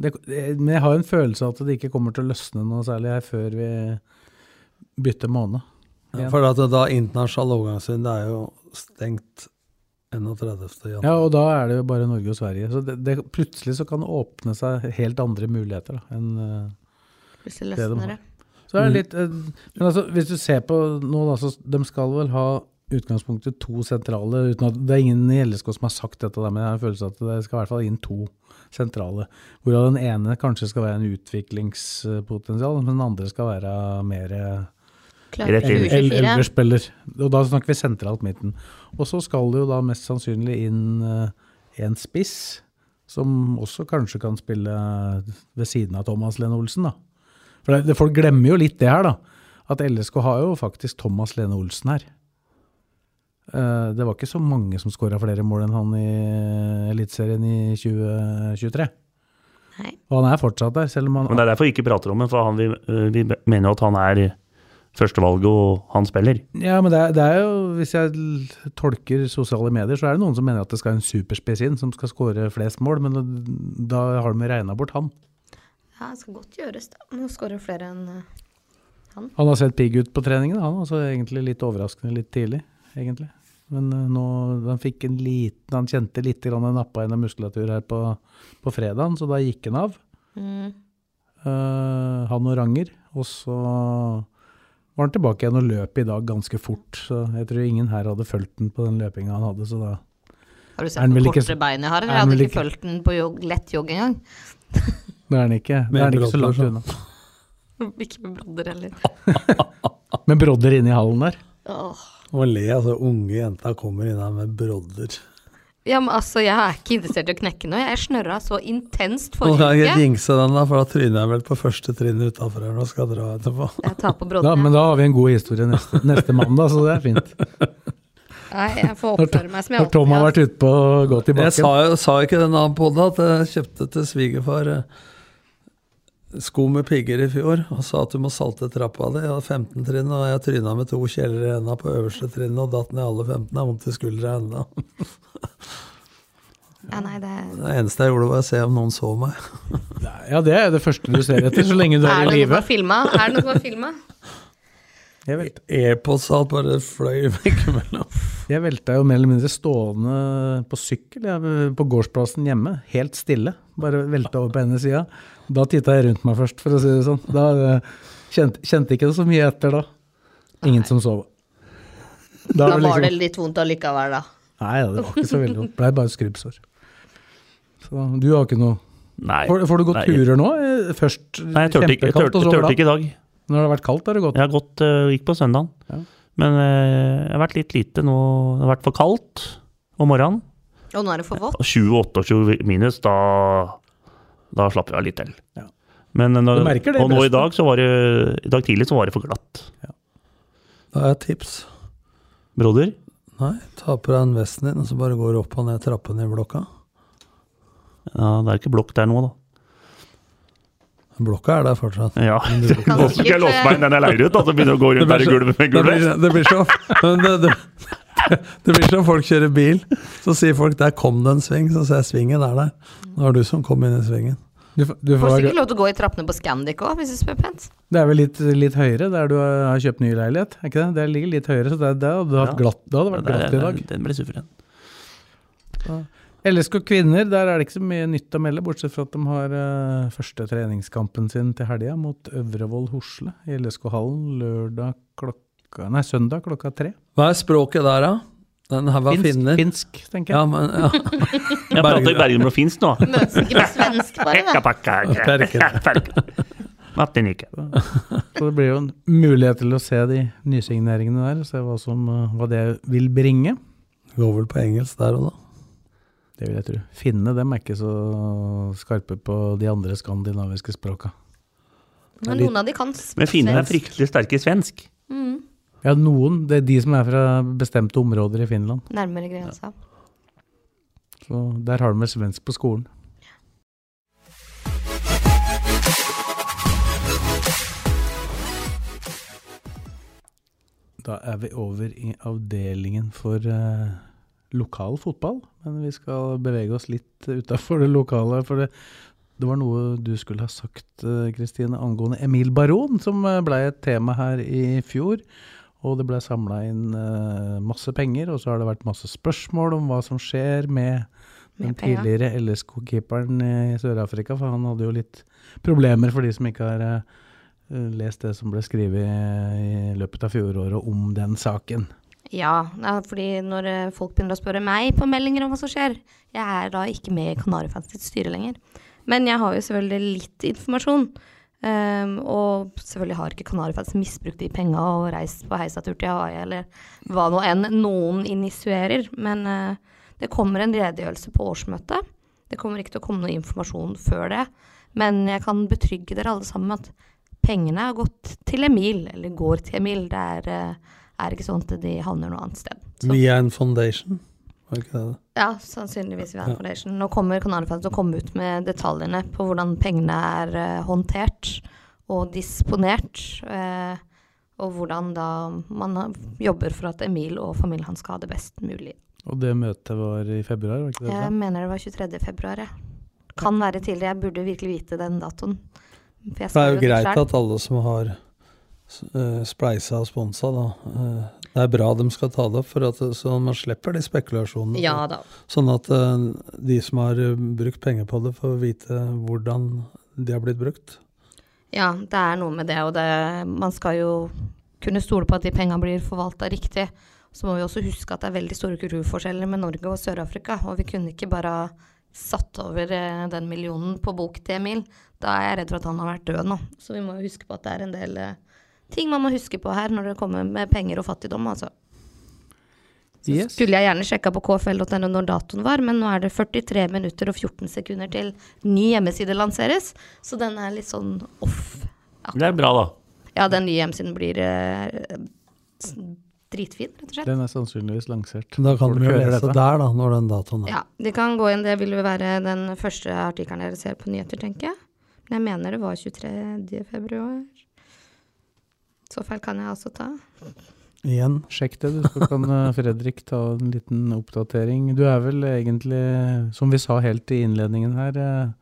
det, Men jeg har en følelse av at det ikke kommer til å løsne noe særlig her før vi bytter måned. Ja, for at da internasjonal det er jo stengt 31. januar. Ja, og da er det jo bare Norge og Sverige. Så det, det, plutselig så kan det åpne seg helt andre muligheter da, enn eh, det Det de har. det. Så er det litt eh, Men altså, hvis du ser på nå, da, så de skal vel ha utgangspunktet to sentrale uten at Det er ingen i LSK som har sagt dette, men jeg har en følelse av at det skal i hvert fall inn to sentrale. Hvorav den ene kanskje skal være en utviklingspotensial, men den andre skal være mer eh, Klart Rett inn. 2024. eldre spiller. Og da snakker vi sentralt midten. Og så skal det jo da mest sannsynlig inn eh, en spiss, som også kanskje kan spille ved siden av Thomas Lene Olsen, da. For det, det, folk glemmer jo litt det her, da. At LSK har jo faktisk Thomas Lene Olsen her. Eh, det var ikke så mange som skåra flere mål enn han i Eliteserien i 2023. Nei. Og han er fortsatt der, selv om han Men det er derfor vi ikke prater om det, for han, vi, vi mener jo at han er førstevalget, og han spiller. Ja, men det er, det er jo, hvis jeg tolker sosiale medier, så er det noen som mener at det skal en superspiss inn, som skal skåre flest mål, men da har de regna bort han. Ja, det skal godt gjøres, da. Nå skårer flere enn han. Han har sett pigg ut på treningen, han. Altså egentlig litt overraskende litt tidlig, egentlig. Men eh, nå han fikk en liten Han kjente litt grann en nappa inn av muskulatur her på, på fredagen, så da gikk han av. mm. Uh, han og Ranger. Og så var han tilbake igjen og løp i dag ganske fort. Så jeg tror ingen her hadde fulgt den på den løpinga han hadde, så da Har du sett hvor kortere korte bein jeg har? er Eller jeg hadde ikke ikke- fulgt den på jog, lett jogg engang. det er den ikke, det er den ikke så langt unna. Ikke med brodder heller. Med brodder inne i hallen der. Åh. Og le, altså. Unge jenta kommer inn her med brodder. Ja, men altså, jeg er ikke interessert i å knekke noe. Jeg snørra så intenst Nå skal jeg ikke jinxe den, da, for da tryner jeg vel på første trinn utafor her Nå skal dra etterpå. Jeg tar på brodden, ja, men da har vi en god historie neste, neste mandag, så det er fint. Nei, jeg får oppføre meg som jeg Når Tom har vært ute på gått i Jeg sa, jo- sa ikke den annen på det at jeg kjøpte til svigerfar eh, sko med pigger i fjor, og sa at du må salte trappa di. Jeg hadde 15 trinn, og jeg tryna med to kjeller i henda på øverste trinnet og datt ned alle 15. Jeg har vondt i skuldra ennå. Ja, nei, det Det eneste jeg gjorde, var å se om noen så meg. Ja, det er det første du ser etter, så lenge du Er er i live. Er det noen som har filma? Airpods-alt bare fløy veggimellom. jeg velta jo mer eller mindre stående på sykkel jeg, på gårdsplassen hjemme, helt stille. Bare velta over på ene sida. Da titta jeg rundt meg først, for å si det sånn. Da eh, kjente, kjente ikke så mye etter da. Ingen som sov. Da da var det liksom- litt vondt allikevel, da. Nei, ja, det var ikke så veldig vondt. Blei bare skrubbsår. Så du har ikke noe Nei. Får, får du gått turer nå? Eh, Først Nei, jeg tørte, ikke, jeg og så turte ikke i dag. Når det har vært kaldt, har du gått? Jeg har gått, uh, gikk på søndagen. Ja. Men uh, jeg har vært litt lite nå. Det har vært for kaldt om morgenen. Og nå er det for vått. Og 20-28 minus, da, da slapp jeg litt til. Ja. Men øh, når, det og nå i dag, så var det, i dag tidlig så var det for glatt. Da har jeg et tips. Broder? Nei, ta på deg den vesten din, og så bare går opp og ned trappene i blokka. Ja, det er ikke blokk der nå, da. Blokka er der fortsatt. Ja. Nå skal jeg låse meg inn den jeg leier ut, og så begynner jeg å gå rundt der i gulvet med det blir, gulvet. det blir så men det, det, det blir som folk kjører bil. Så sier folk 'der kom det en sving', så ser jeg svingen er der. Det var du som kom inn i svingen. Du, får- du får får, sikkert lov til å gå i trappene på Scandic òg, hvis du spør pent. det er vel litt, litt høyere der du har kjøpt ny leilighet, er ikke det? Det ligger litt høyere, så det, det, hadde, Ja. glatt, det hadde vært glatt i dag. Den ble suveren. LSK kvinner, der er det ikke så mye nytt å melde, bortsett fra at de har uh, første treningskampen sin til helga mot Øvrevoll Hosle i LSK-hallen lørdag klokka Nei, søndag klokka tre. Hva er språket der, da? Den her var Finsk, finner. finsk, tenker Ja, jeg. men, ja. Jeg prater i Bergen og finsk nå. På svensk, bare. Perken. Så det blir jo en mulighet til å se de nysigneringene der, se hva, som, eh, hva det vil bringe. Det Går vel på engelsk der og da. Det vil jeg tro. Finnene dem er ikke så skarpe på de andre skandinaviske språka. Men noen av de kan svensk. Men finnene er fryktelig sterke i svensk. Mm, Ja, noen. Det er de som er fra bestemte områder i Finland. nærmere grensa. Så der har de vel svensk på skolen. Da er vi over i avdelingen for eh, lokal fotball. Men vi skal bevege oss litt utafor det lokale. For det, det var noe du skulle ha sagt, eh, Kristine, angående Emil Baron, som eh, ble et tema her i fjor. Og det ble samla inn eh, masse penger, og så har det vært masse spørsmål om hva som skjer med den tidligere LSK-keeperen i Sør-Afrika, for han hadde jo litt problemer for de som ikke har eh, lest det som ble skrevet i løpet av fjoråret om den saken. Ja, fordi når eh, folk begynner å spørre meg på meldinger om hva som skjer Jeg er da ikke med i Kanarifans styre lenger. Men jeg har jo selvfølgelig litt informasjon. Ehm, og selvfølgelig har ikke Kanarifans misbrukt de penga og reist på heisatur til Hawaii eller hva nå enn noen initierer. Men uh, det kommer en redegjørelse på årsmøtet. Det kommer ikke til å komme noe informasjon før det. Men jeg kan betrygge dere alle sammen at pengene har gått til Emil, eller går til Emil. Det er, uh, er ikke sånn at de havner noe annet sted. Så, Via en foundation. Var ikke det det? ja, sannsynligvis Ja. Foundation. Nå kommer Kanarifans til å komme ut med detaljene på hvordan pengene er uh, håndtert og disponert. Uh, og hvordan da man jobber for at Emil og familien hans skal ha det best mulig. Og det møtet var i februar, var ikke det? Jeg mener det var 23. februar, ja. Kan være tidligere. Jeg burde virkelig vite den datoen. For jeg det er jo greit at alle som har uh, spleisa og sponsa, da eh, Det er bra de skal ta det opp, for at, så man slipper de spekulasjonene. Ja da. Sånn at eh, de som har eh, brukt penger på det, får vite hvordan de har blitt brukt. Ja, det er noe med det, og det, man skal jo kunne stole på at de pengene blir forvalta riktig. Så må vi også huske at det er veldig store kulturforskjeller med Norge og Sør-Afrika. Og vi kunne ikke bare satt over eh, den millionen på bok til Emil. Da er jeg redd for at han har vært død nå. Så vi må huske på at det er en del eh, ting man må huske på her når det kommer med penger og fattigdom, altså. Så Yes. skulle jeg gjerne sjekka på kfl.no når datoen var, men nå er det 43 minutter og 14 sekunder til ny hjemmeside lanseres, så den er litt sånn off. Det er bra, da. Ja, den nye hjemmesiden blir eh, dritfin, rett og slett. Den er sannsynligvis lansert. Da kan du jo lese dette. der, da, når den datoen er. Ja, de kan gå inn, det vil jo være den første artikkelen dere ser på nyheter, tenker jeg. Men jeg mener det var 23. februar. Så feil kan jeg også ta. Igjen. Sjekk det, du. Så kan eh, Fredrik ta en liten oppdatering. Du er vel egentlig, som vi sa helt i innledningen her, eh,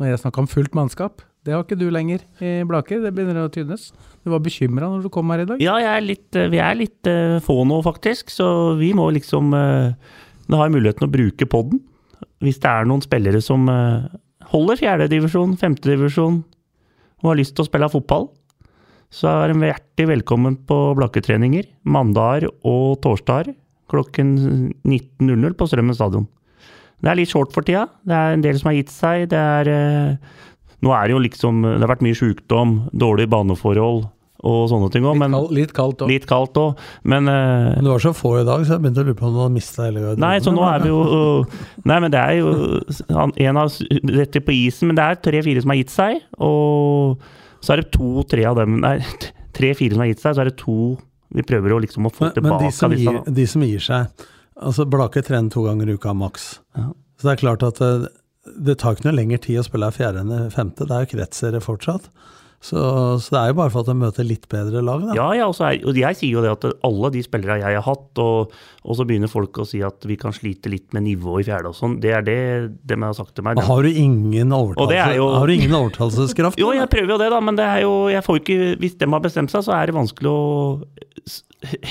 når jeg snakka om fullt mannskap. Det har ikke du lenger i Blaker, det begynner å tynnes. Du var bekymra når du kom her i dag. Ja, jeg er litt, eh, vi er litt få nå, faktisk. Så vi må liksom Nå har jeg muligheten å bruke podden. Hvis det er noen spillere som holder fjerdedivisjon, femtedivisjon og har lyst til å spille fotball, så er de hjertelig velkommen på Blakketreninger mandager og torsdager klokken 19.00 på Strømmen stadion. Det er litt short for tida. Det er en del som har gitt seg. Det er eh, Nå er det jo liksom Det har vært mye sjukdom, dårlige baneforhold og sånne ting òg, Litt, kald, litt kaldt òg. Litt kaldt òg, men eh, Men det var så få i dag, så jeg begynte å lure på om du hadde mista hele garderoben. Nei, så nå er vi jo Nei, men det er jo en av Dette på isen, men det er tre-fire som har gitt seg, og så er det to-tre av dem Nei, tre-fire som har gitt seg, så er det to vi prøver å liksom å få Men, men tilbake de, som gir, de som gir seg Altså, Blake trener to ganger i uka maks. Ja. Så det er klart at det, det tar ikke noe lengre tid å spille fjerde enn femte. Det er jo kretsserie fortsatt. Så, så det er jo bare for at de møter litt bedre lag, da. Ja, ja, og, så er, og jeg sier jo det at alle de spillere jeg har hatt, og, og så begynner folk å si at vi kan slite litt med nivået i fjerde og sånn, det er det de har sagt til meg. Og Har du ingen, Og overtalelse, er jo- har du ingen overtalelseskraft? Jo, jeg prøver jo det, da, men det er jo jeg får ikke, Hvis de har bestemt seg, så er det vanskelig å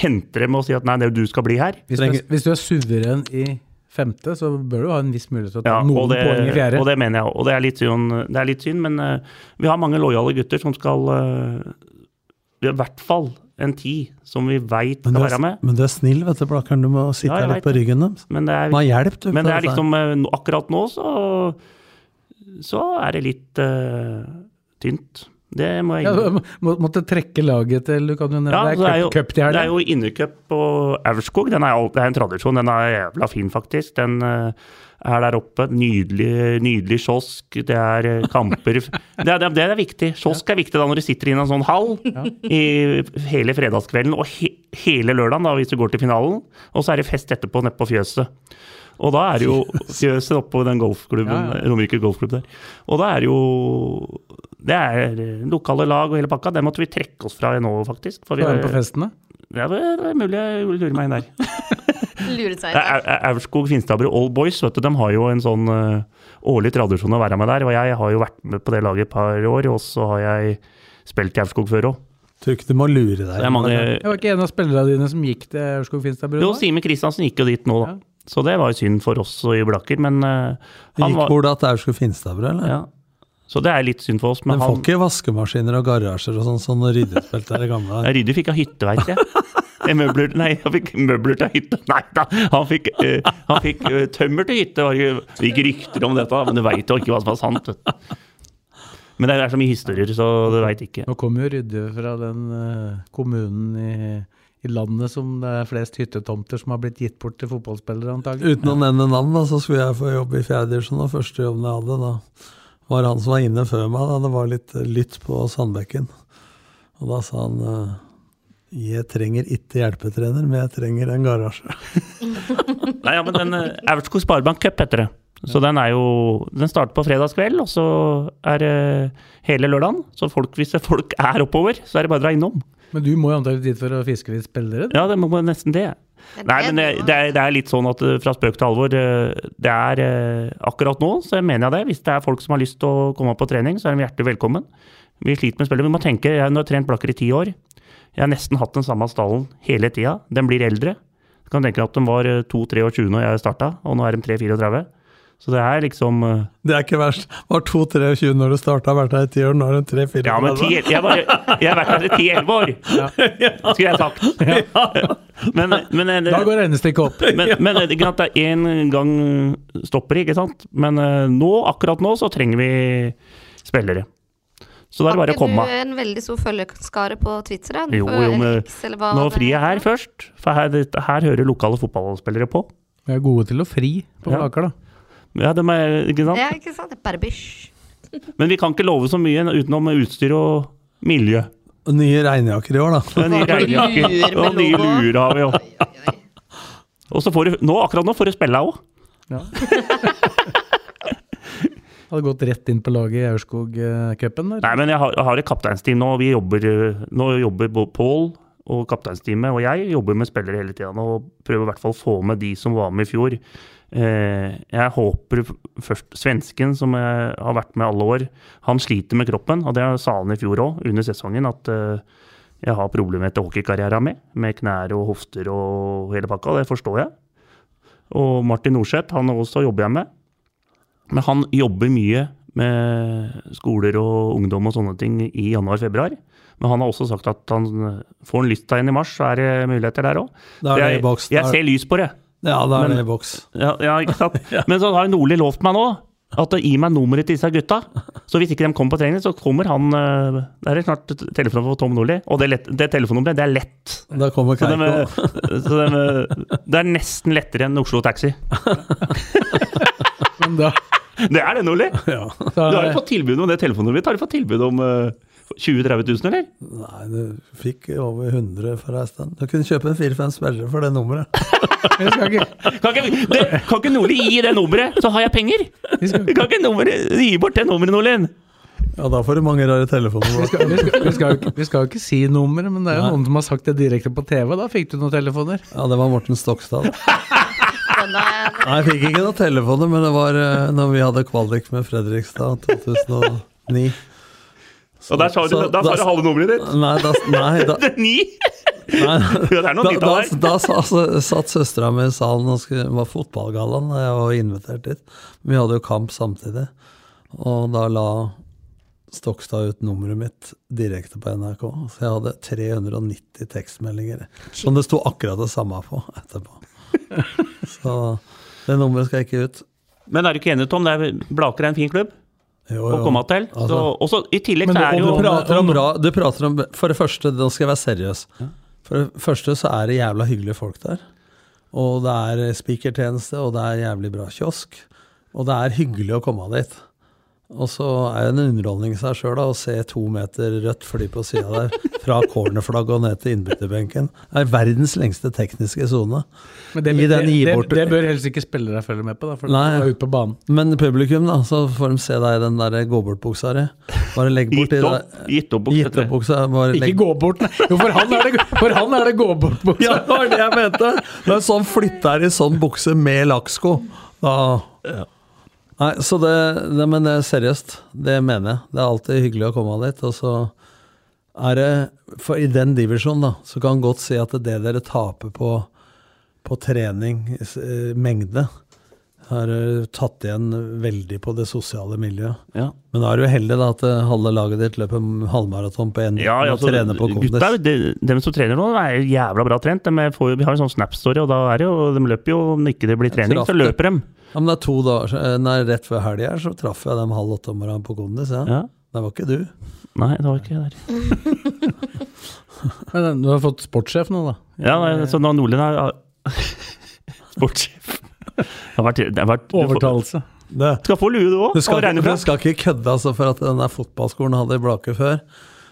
hente dem og si at nei, det, du skal bli her. Hvis, er- hvis du er suveren i femte, så bør du ha en viss mulighet til å ta Ja, noen det, poeng i fjerde. og det mener jeg. Og det er litt det er litt synd men uh, vi har mange lojale gutter som skal uh, I hvert fall en ti som vi veit skal være med. men du er snill, vet du, Blakkern. Du må sitte Ja, jeg litt på ryggen deres. Men det er, hjelp, du. men det er liksom eh, Akkurat nå så Så er det litt uh, tynt. Det må jeg innrømme. Ja, må, måtte trekke laget til Du kan jo nevne Ja, det er cup- til helga. det er jo innecup på Aurskog. Den er, det er en tradisjon. Den er jævla fin, faktisk. Den eh, er der oppe. Nydelig, nydelig kiosk. Det er eh, kamper det er, det, er, viktig. Kiosk er viktig da når du sitter i en sånn hall i hele fredagskvelden og he, hele lørdagen, da, hvis du går til finalen. Og så er det fest etterpå nede på fjøset. Og da er det jo fjøset oppå den golfklubben, Ja, ja. Romerike golfklubb der. Og da er det jo Det er eh, lokale lag og hele pakka. Det måtte vi trekke oss fra nå, faktisk. For vi Være på festene. ja, det er mulig jeg lurer meg inn der. Luret seg Aurskog Finstadbru Old Boys vet du, de har jo en sånn eh, årlig tradisjon å være med der. Og jeg har jo vært med på det laget et par år, og så har jeg spilt i Aurskog før òg. Tror ikke du må lure deg. Det mange Jeg var ikke en av spillerne dine som gikk til Aurskog Finstadbru? Jo? Simen Kristiansen gikk jo dit nå, da. Ja. Så det var jo synd for oss og i Blakker, men uh, han Gikk var hvor da til Aurskog Finstadbru, eller? ja. Så det er litt synd for oss. Men, Men får han ikke vaskemaskiner og garasjer og sånn sånn ryddespelt er i gamle Rydde dager. Ryddi fikk av hytte, veit jeg. Møbler, nei, han fikk møbler til hytte. Nei da, han fikk, uh, han fikk uh, tømmer til hytte. var Det gikk rykter om dette, men du veit jo ikke hva som er sant. vet. Men det er så mye historier, så du veit ikke. Nå kommer jo Rydde fra den uh, kommunen i, i landet som det er flest hyttetomter som har blitt gitt bort til fotballspillere, antagelig. Uten å nevne navn, da, så skulle jeg få jobb i fjerde. Og første jobben jeg hadde, da var han som var inne før meg. da Det var litt eh, lytt på Sandbekken. Og da sa han eh, jeg trenger ikke hjelpetrener, men jeg trenger en garasje. Nei, ja, men den eh, Aurskog Sparebank Cup heter det. Så den er jo Den starter på fredagskveld, og så er det hele lørdagen. Så folk, hvis folk er oppover, så er det bare å dra innom. Men du må jo antakelig dit for å fiske litt spillere? Ja, det må jo nesten det. Nei, men det, det, er, det er litt sånn at eh, fra spøk til alvor det, Det er eh, akkurat nå, så mener jeg det. Hvis det er folk som har lyst til å komme på trening, så er de hjertelig velkommen. Vi sliter med spillere. Vi må tenke, jeg har trent Blakker i ti år. Jeg har nesten hatt den samme stallen hele tida. Den blir eldre. Du kan tenke deg at de var 2-23 når jeg starta, og nå er de 3-34. Så det er liksom uh, Det er ikke verst. Var 2-23 når du starta, vært her i ti år, nå er det 3-4. Ja, men 10, jeg, var, jeg har vært her i 10-11 år, skulle jeg sagt. Men, men, eh, Da går regnestykket opp. men, men det er greit, det er én gang stopper, ikke sant? Men eh, nå, akkurat nå, så trenger vi spillere. Så det er bare å komme. Har ikke du en veldig stor følgeskare på Twitter? da? Jo, jo, men nå det frir jeg her er? først, for her, her hører lokale fotballspillere på. Vi er gode til å fri på Ja. Aker, da. Ja, de er, ikke sant? Ja, ikke sant? Bare bysj. Men vi kan ikke love så mye utenom utstyr og miljø. Og Nye regnjakker i år, da. Nye Lurer regnjakker og nye luer har vi jo. Og så får du, nå, akkurat nå får du spille òg. Hadde gått rett inn på laget i Aurskog-cupen. Nei, men jeg har, jeg har et kapteinsteam nå. Vi jobber, eh, nå jobber både Pål og kapteinsteamet og jeg jobber med spillere hele tida og prøver i hvert fall å få med de som var med i fjor. Eh, jeg håper først Svensken, som jeg har vært med alle år, han sliter med kroppen. Og det sa han i fjor òg, under sesongen, at eh, jeg har problemer etter hockeykarrieren med. Med knær og hofter og hele pakka. Det forstår jeg. Og Martin Norseth, han også jobber jeg med. Men han jobber mye med skoler og ungdom og sånne ting i januar-februar. Men han har også sagt at han får han lyst til en i mars, så er det muligheter der òg. Jeg er- ser lys på det. Ja, da er det i boks. Ja, ja ikke sant? Men så har Nordli lovt meg nå at gi meg nummeret til disse gutta. Så hvis ikke de kommer på trening, så kommer han eh, Det er snart telefon på Tom Nordli. Og det, lett, det telefonnummeret, det er lett. Da kommer Så, de, så de, det er nesten lettere enn Oslo Taxi. Men da, Det er det, Nordli! Ja. Du har jo fått tilbud om det telefonnummeret. Har du fått tilbud om uh, 20 000-30 000, eller? Nei, du fikk over 100 for ei stund. Du kunne kjøpe en fire-fem spillere for det nummeret. skal ikke, Kan ikke, det, kan ikke Nordli gi det nummeret, så har jeg penger? vi skal, Kan ikke Nordli gi bort det nummeret, Nordlien? Ja, da får du mange rare telefoner. vi, skal, vi, skal, vi, skal, ikke- vi skal jo ikke si nummeret, men det er jo Nei. noen som har sagt det direkte på TV. Da fikk du noen telefoner. Ja, det var Morten Stokstad. Nei, jeg fikk ikke noen telefoner, men det var uh, når vi hadde kvalik med Fredrikstad 2009. Og der sa du, da sa du halve nummeret ditt. Nei, da, nei, da, Det er ni! nei, Ja, det er noen da, da, da sa- satt søstera mi i salen og skulle, var fotballgallaen, og jeg var invitert dit. Vi hadde jo kamp samtidig. Og da la Stokstad ut nummeret mitt direkte på NRK. Så jeg hadde 390 tekstmeldinger som det sto akkurat det samme på etterpå. Så det nummeret skal jeg ikke ut. Men er du ikke enig, Tom? Det er, Blaker er en fin klubb Jo, å komme til. Altså- Så, også, I tillegg Men så er det jo Du prater om bra Du prater om For det første, nå skal jeg være seriøs. For det første så er det jævla hyggelige folk der. Og det er spikertjeneste, og det er jævlig bra kiosk. Og det er hyggelig å komme dit. Og så er det en underholdning i seg sjøl å se to meter rødt fly på sida der, fra cornerflagget og ned til innbytterbenken. Det er verdens lengste tekniske sone. Men det, det, det, det bør helst ikke spillere følge med på, da, for Nei. du er ute på banen. Men publikum, da, så får de se deg i den der gå bort-buksa di. Bare legg bort gitt i. Gitt opp, Gitt opp buksa. Bare Ikke gå bort, nei. Jo, for han er det, for han er det gå bort-buksa. Ja, det var det jeg mente. Det er sånn flytter i sånn bukse med lakksko. Da Nei, så det, det Men det er seriøst. Det mener jeg. Det er alltid hyggelig å komme dit. Og så er det For i den divisjonen, da, så kan en godt si at det dere taper på, på trening, s- eh, mengde, har eh, tatt igjen veldig på det sosiale miljøet. Ja. Men da er du heldig da at eh, halve laget ditt løper halvmaraton på én Ja, og altså, trener på gutta, kondis. de, som trener nå, er jo jævla bra trent. De får, vi har en sånn Snap-story, og da er det jo, de løper jo om ikke det blir trening, så løper de. Ja, men det er to dager Nei, rett før helga her, så traff jeg dem halv åtte om morgenen på kondis. Ja. Ja. Det var ikke du. Nei, det var ikke jeg der. Men du har fått sportssjef nå, da. Ja, nei, så nå Nordlien er sportssjef. Det har vært, det vært, du Overtalelse. Det. skal få lue, du òg. Du skal, ikke- du skal ikke kødde altså, for at den der fotballskolen hadde i Blaker før,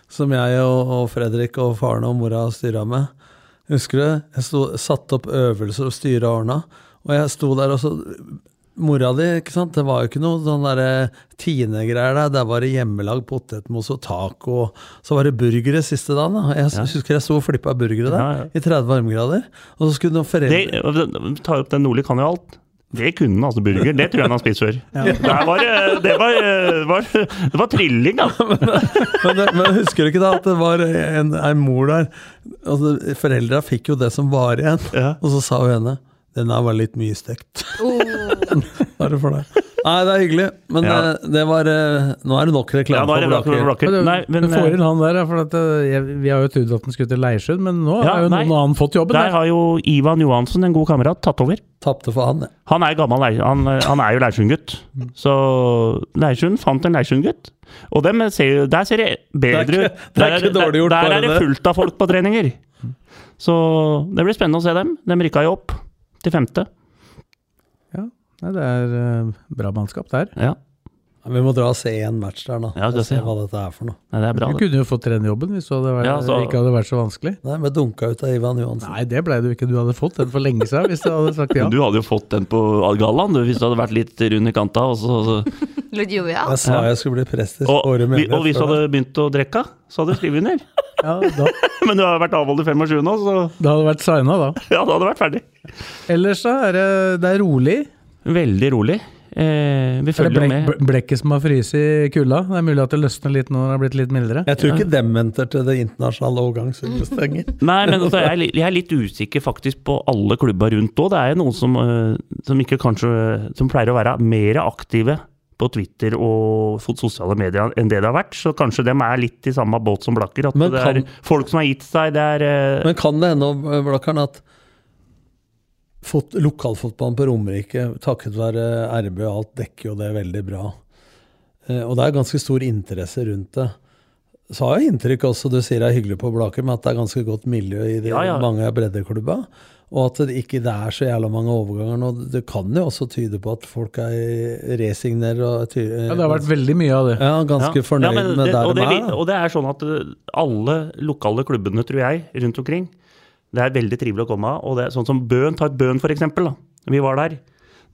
som jeg og, og Fredrik og faren og mora styra med. Husker du? Jeg satte opp øvelser og styra og ordna, og jeg sto der og så Mora di, ikke sant, det var jo ikke noe sånn derre Tine-greier der. Der var det hjemmelag potetmos og taco, så var det burgere siste dagen. da. Jeg Ja. husker jeg sto og flippa burgere der, Ja, ja. i 30 varmegrader. Og så skulle noen foreldre Det, ta opp den Nordli kan jo alt. Det kunne han, altså burger. Det tror jeg han har spist før. Der var, det- det, var, var, det var trilling, da. men, men, men husker du ikke da at det var en, en mor der altså, Foreldra fikk jo det som var igjen. Ja. Og så sa hun henne Den her var litt mye stekt. Oh. Bare for deg. Nei, det er hyggelig, men Ja. det, det var eh, Nå er det nok Ja, reklame er det for Blakker. Blaker. Men Nei, men du får eh, inn han der, for at, eh, jeg, vi har jo trodd at han skulle til Leirsund, men nå Ja, har jo nei. noen annen fått jobben. der Der. har jo Ivan Johansen, en god kamerat, tatt over. Tapte for han, jeg. Han er gammel han, han er jo Leirsund-gutt. Så Leirsund fant en Leirsund-gutt. Og dem ser, der ser det bedre Det ut. Der, er Der Der er det det. fullt av folk på treninger. Så det blir spennende å se dem. De rykka jo opp til femte. Ja, det er eh, bra mannskap der. Ja, Vi må dra og se én match der, da. Ja, og se se. hva dette er for noe. Nei, det er bra, Du det. kunne jo fått trenerjobben hvis det vært, Ja, så- ikke hadde vært så vanskelig. Nei, vi dunka ut av Ivan Johansen. Nei, det ble du ikke. Du hadde fått den for lenge siden hvis du hadde sagt ja. Men Du hadde jo fått den på gallaen hvis du hadde vært litt rund i kanta. Og, så, Litt jovial. Jeg sa jeg skulle bli prest i og, året vi- og hvis du hadde begynt å drikke, så hadde du skrevet under. ja da, Men du har vært avholdt i 25 nå, så det hadde vært signa da. ja, da hadde du vært ferdig. Ellers så er det, det er rolig. Veldig rolig. Eh, vi Er følger blek, med. blekket som har fryst i kulda? Det er mulig at det løsner litt når det har blitt litt mildere. Jeg tror ikke dem venter til det internasjonale overgangsutestenger. Nei, men altså, jeg, jeg er litt usikker faktisk på alle klubber rundt òg. Det er jo noen som, eh, som ikke kanskje Som pleier å være mer aktive på Twitter og sosiale medier enn det det har vært. Så kanskje dem er litt i samme båt som Blakker. At kan, det er folk som har gitt seg. Det er eh, Men kan det hende, Blakkeren, at fot, lokalfotballen på Romerike, takket være RB og alt, dekker jo det veldig bra. Eh, og det er ganske stor interesse rundt det. Så har jeg inntrykk også, du sier det er hyggelig på Blaker, men at det er ganske godt miljø i de, Ja, ja. mange av breddeklubba. Og at det ikke det er så jævla mange overganger nå. Det kan jo også tyde på at folk er resignerer og ty, Ja, det har vært veldig mye av det. ja, ganske Ja. fornøyd Ja, det, med der og de det, er. Og det er sånn at eh, alle lokale klubbene, tror jeg, rundt omkring, det er veldig trivelig å komme av. Og det er sånn som Bøen, ta et Bøen for eksempel, da. Vi var der.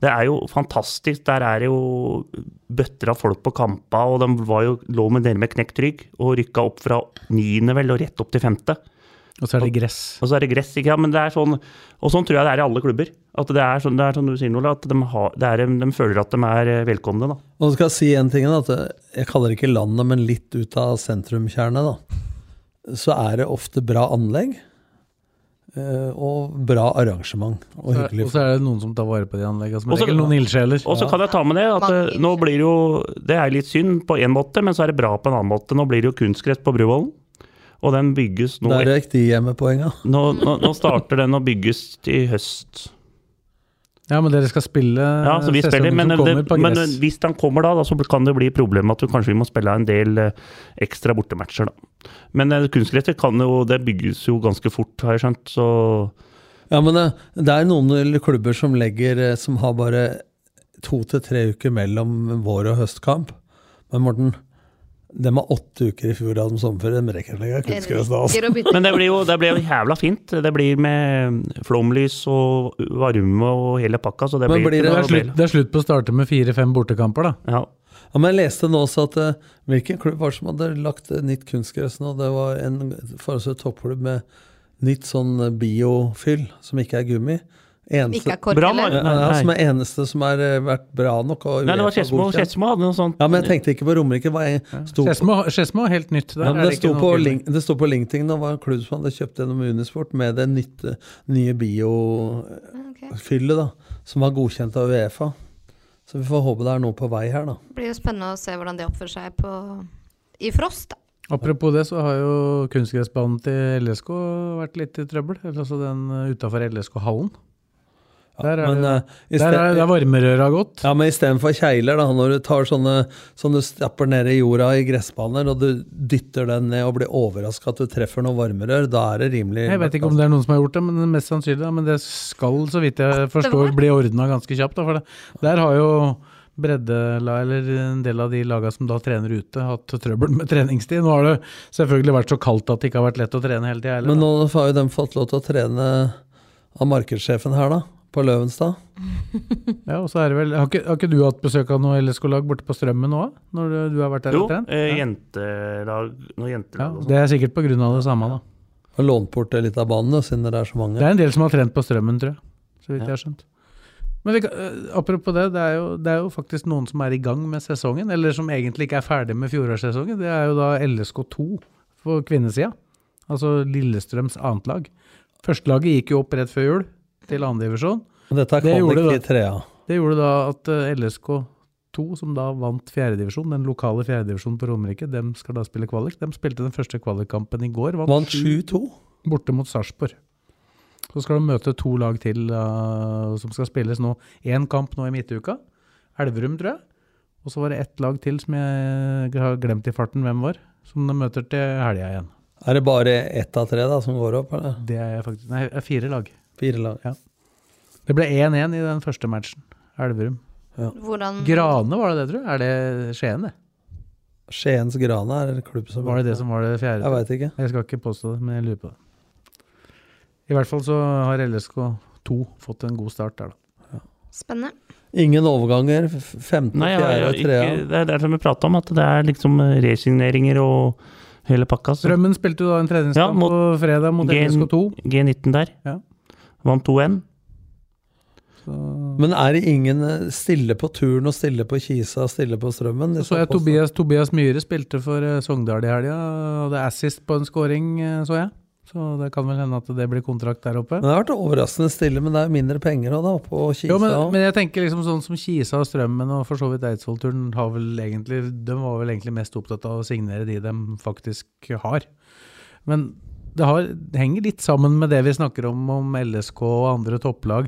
Det er jo fantastisk. Der er det jo bøtter av folk på kampa, og de var jo, lå med nede med knekt rygg og rykka opp fra niende vel og rett opp til femte. Og så er det gress. Og så er det gress, ikke sant. Men det er sånn, og sånn tror jeg det er i alle klubber. At det er sånn, det er sånn du sier, Nola, at de, har, det er, de føler at de er eh, velkomne, da. Og så skal jeg si en ting, da, at jeg kaller det ikke landet, men litt ut av sentrumkjernet, da. Så er det ofte bra anlegg. Eh, Og bra arrangement. Og hyggelig. Og så er det noen som tar vare på de anleggene. Som Også- regel noen ildsjeler. Og så kan jeg ta med det at eh, nå blir det jo Det er litt synd på én måte, men så er det bra på en annen måte. Nå blir det jo kunstgress på Bruvollen. Og den bygges nå Der røyk de hjemmepoenga. nå, nå, nå starter den å bygges i høst. Ja, men dere skal spille Ja, så vi spiller, men, som kommer det, men hvis den kommer da, da, så kan det bli problem at vi kanskje vi må spille en del eh, ekstra bortematcher. da. Men eh, kunstgresset kan jo, det bygges jo ganske fort, har jeg skjønt. Så Ja, men det, det er noen klubber som legger eh, Som har bare to til tre uker mellom vår- og høstkamp. Men Morten, dem har åtte uker i fjor da de sommerferie. De rekker ikke kunstgress altså. Men det blir jo det blir jævla fint. Det blir med flomlys og varme og hele pakka. Så det blir, blir Det det, er, slutt, det er slutt på å starte med fire-fem bortekamper, da. Ja. Ja, men jeg leste nå også at eh, hvilken klubb var det som hadde lagt nytt kunstgress nå? Det var en forholdsvis toppklubb med nytt sånn biofyll, som ikke er gummi. Eneste, Bra, nei, Nei. som er eneste som har eh, vært bra nok. Og Nei, det var Skedsmo. Skedsmo hadde noe sånt. Ja, men jeg tenkte ikke på Romerike. Det Skedsmo er helt nytt. Der Ja, men er det, sto på link, det sto på LinkedIn, det var en klubb som hadde kjøpt gjennom Unisport med det nytte, nye biofyllet, da, som var godkjent av Uefa. Så vi får håpe det er noe på vei her, da. Det blir jo spennende å se hvordan de oppfører seg på, i frost. da. Apropos det, så har jo kunstgressbanen til LSK vært litt i trøbbel. Altså den utafor LSK-hallen. Der er men, det, eh, der er, det varmerøra gått. Ja, men istedenfor kjegler, da, når du tar sånne sånn du stapper ned i jorda i gressbaner, og du dytter den ned og blir overraska at du treffer noe varmerør, da er det rimelig Jeg vet ikke om det er noen som har gjort det, men mest sannsynlig. Da. Men det skal, så vidt jeg forstår, bli ordna ganske kjapt. Da, for det. Der har jo breddela, eller en del av de laga som da trener ute, hatt trøbbel med treningstid. Nå har det selvfølgelig vært så kaldt at det ikke har vært lett å trene hele tida Men nå har jo de fått lov til å trene av markedssjefen her, da, på Løvenstad. Ja, og så er det vel, har, ikke, har ikke du hatt besøk av noe LSK-lag borte på Strømmen nå. Når du, du har vært der Jo, eh, Ja. jentelag Noe Ja, jentelag og sånt. det er sikkert av det samme, da. Og lånt bort litt av banen, siden det er så mange. Det er en del som har trent på Strømmen, tror jeg. Så vidt Ja. jeg har skjønt. Men vi, eh, apropos det, det er, jo, det er jo faktisk noen som er i gang med sesongen, eller som egentlig ikke er ferdig med fjorårssesongen. Det er jo da LSK2 på kvinnesida. Altså Lillestrøms annet lag. Førstelaget gikk jo opp rett før jul til andredivisjon. divisjon dette er Det gjorde da, i det. trea. Det gjorde da at eh, LSK2, som da vant fjerdedivisjon, den lokale fjerdedivisjonen på Romerike, dem skal da spille kvalik. De spilte den første kvalikkampen i går. Vant 7-2. borte mot Sarpsborg. Så skal de møte to lag til uh, som skal spilles nå. Én kamp nå i midtuka. Elverum, tror jeg. Og så var det ett lag til som jeg har glemt i farten hvem var. Som de møter til helga igjen. Er det bare ett av tre da som går opp, eller? Det er faktisk Nei, fire lag. Fire lag. Ja. Det ble 1-1 i den første matchen. Elverum. Hvordan Grane var det det, tror jeg? Er det Skien, det? Skiens Grane er klubb som Var det det som var det fjerde? Jeg veit ikke. Jeg skal ikke påstå det, men jeg lurer på det. I hvert fall så har LSK2 fått en god start der, da. Spennende. Ingen overganger. f- Femte, Nei, jeg, fjerde jeg, og ikke, det er det som vi prata om, at det er liksom resigneringer og hele pakka. så- Drømmen spilte jo da en treningskamp Ja, mot på fredag mot G- LSK2. G19 der. Ja. Vant 2-1. Men er det ingen eh, stille på turen og stille på Kisa og stille på Strømmen? Så jeg Tobias, Tobias Myhre spilte for eh, Sogndal i helga. Hadde assist på en scoring, eh, så jeg. Så det kan vel hende at det blir kontrakt der oppe. Men det har vært overraskende stille, men det er mindre penger da, på Kisa. Jo, men, men jeg tenker liksom sånn som Kisa og Strømmen og for så vidt Eidsvollturen har vel egentlig De var vel egentlig mest opptatt av å signere de de faktisk har. Men det, har, det henger litt sammen med det vi snakker om om LSK og andre topplag.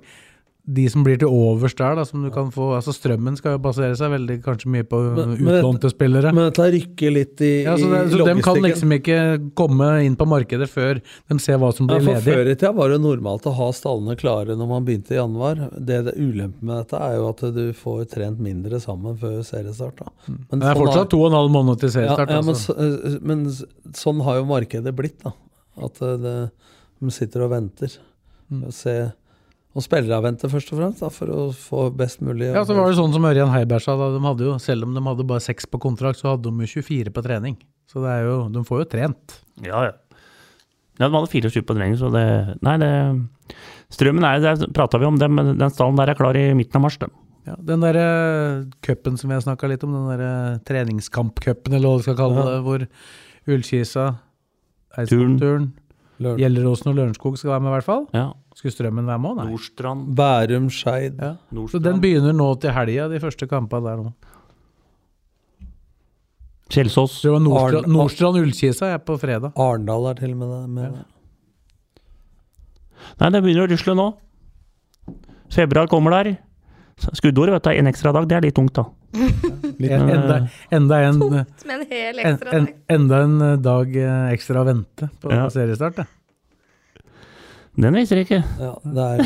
De som blir til overs der, da, som du kan få Altså Strømmen skal jo basere seg veldig kanskje mye på Men- utlånte spillere. Men dette rykker litt i, Ja, så, det, i så De kan liksom ikke komme inn på markedet før de ser hva som Ja, blir for ledig. Før i tida var det normalt å ha stallene klare når man begynte i januar. Det, det Ulempen med dette er jo at du får trent mindre sammen før seriestart. Da. Men, Men det er sånn fortsatt to og en halv måned til seriestart. ja, men, altså. så, men sånn har jo markedet blitt. da. At eh, det, de sitter og venter. Mm. Og, se, og spillere venter først og fremst, da, for å få best mulig Ja, så var det sånn som Ørjan Heiberg sa, da, de hadde jo, selv om de hadde bare seks på kontrakt, så hadde de jo 24 på trening. Så det er jo, de får jo trent. Ja, ja. Ja, de hadde 24 på trening, så det Nei, det Strømmen er Der prata vi om dem, men den stallen der er klar i midten av mars, den. Ja, den derre cupen som vi har snakka litt om, den derre treningskampcupen, eller hva du skal kalle det, hvor Ullkisa, Eidsvollturen, Gjelleråsen og Lørenskog skal være med, i hvert fall. Ja. Skulle Strømmen være med? Nei. Nordstrand. Bærum, Skeid Ja. Så den begynner nå til helga, de første kampene der nå. Kjelsås. Det var Nordstrand, Nordstrand Ullkisa er på fredag. Arendal er til og med det. Med. Nei, det begynner å rusle nå. Februar kommer der. Skuddåret, vet du, en ekstra dag, det er litt tungt, da. En, enda, enda en Med en hel en, enda en eh, dag eh, ekstra å vente på Ja. seriestart. Det. Den viser jeg ikke. Ja, det er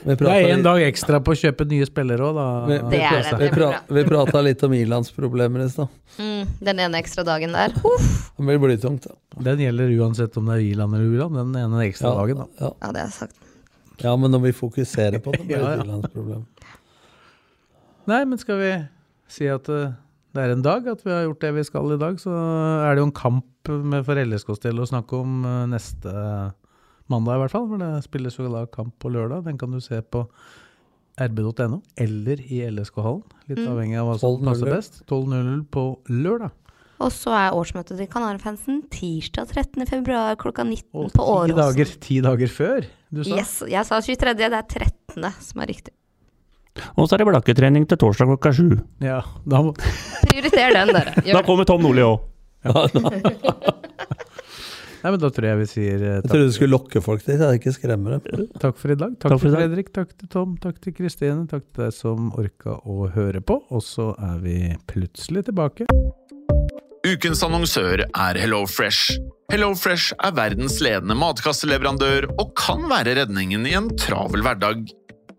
Vi det er en dag ekstra på å kjøpe nye spillere òg, da. Vi, Det vi, vi, vi prata litt om ilandsproblemer i stad. Mm, den ene ekstra dagen der. Uff. Det blir blytungt. da. Den gjelder uansett om det er Irland eller Uland, den ene ekstra Ja, dagen. da. ja. Ja, det jeg sagt. ja, men når vi fokuserer på det, blir det Ja, ja. Irlands problem. Nei, men skal vi si at eh, det er en dag, at vi har gjort det vi skal i dag, så er det jo en kamp med for å snakke om eh, neste mandag i hvert fall. For det spilles jo da kamp på lørdag. Den kan du se på rb.no eller i LSK-hallen. Litt Mm. avhengig av hva som passer best. 12.00 på lørdag. Og så er årsmøtet til Kanarifansen tirsdag 13. februar klokka 19 Og på ti Åråsen. dager, ti dager før, du sa. Yes, jeg sa 23., det er 13. som er riktig. Og så er det blakketrening til torsdag klokka sju. Ja, da må Prioriter den, dere. Da kommer Tom Nordli òg. Nei, men da tror jeg vi sier eh, Jeg trodde du skulle lokke folk dit, jeg ikke skremme dem. takk for i dag. Takk, Takk for til dag. Fredrik, takk til Tom, takk til Kristine, takk til deg som orka å høre på. Og så er vi plutselig tilbake. Ukens annonsør er HelloFresh. HelloFresh er verdens ledende matkasseleverandør og kan være redningen i en travel hverdag.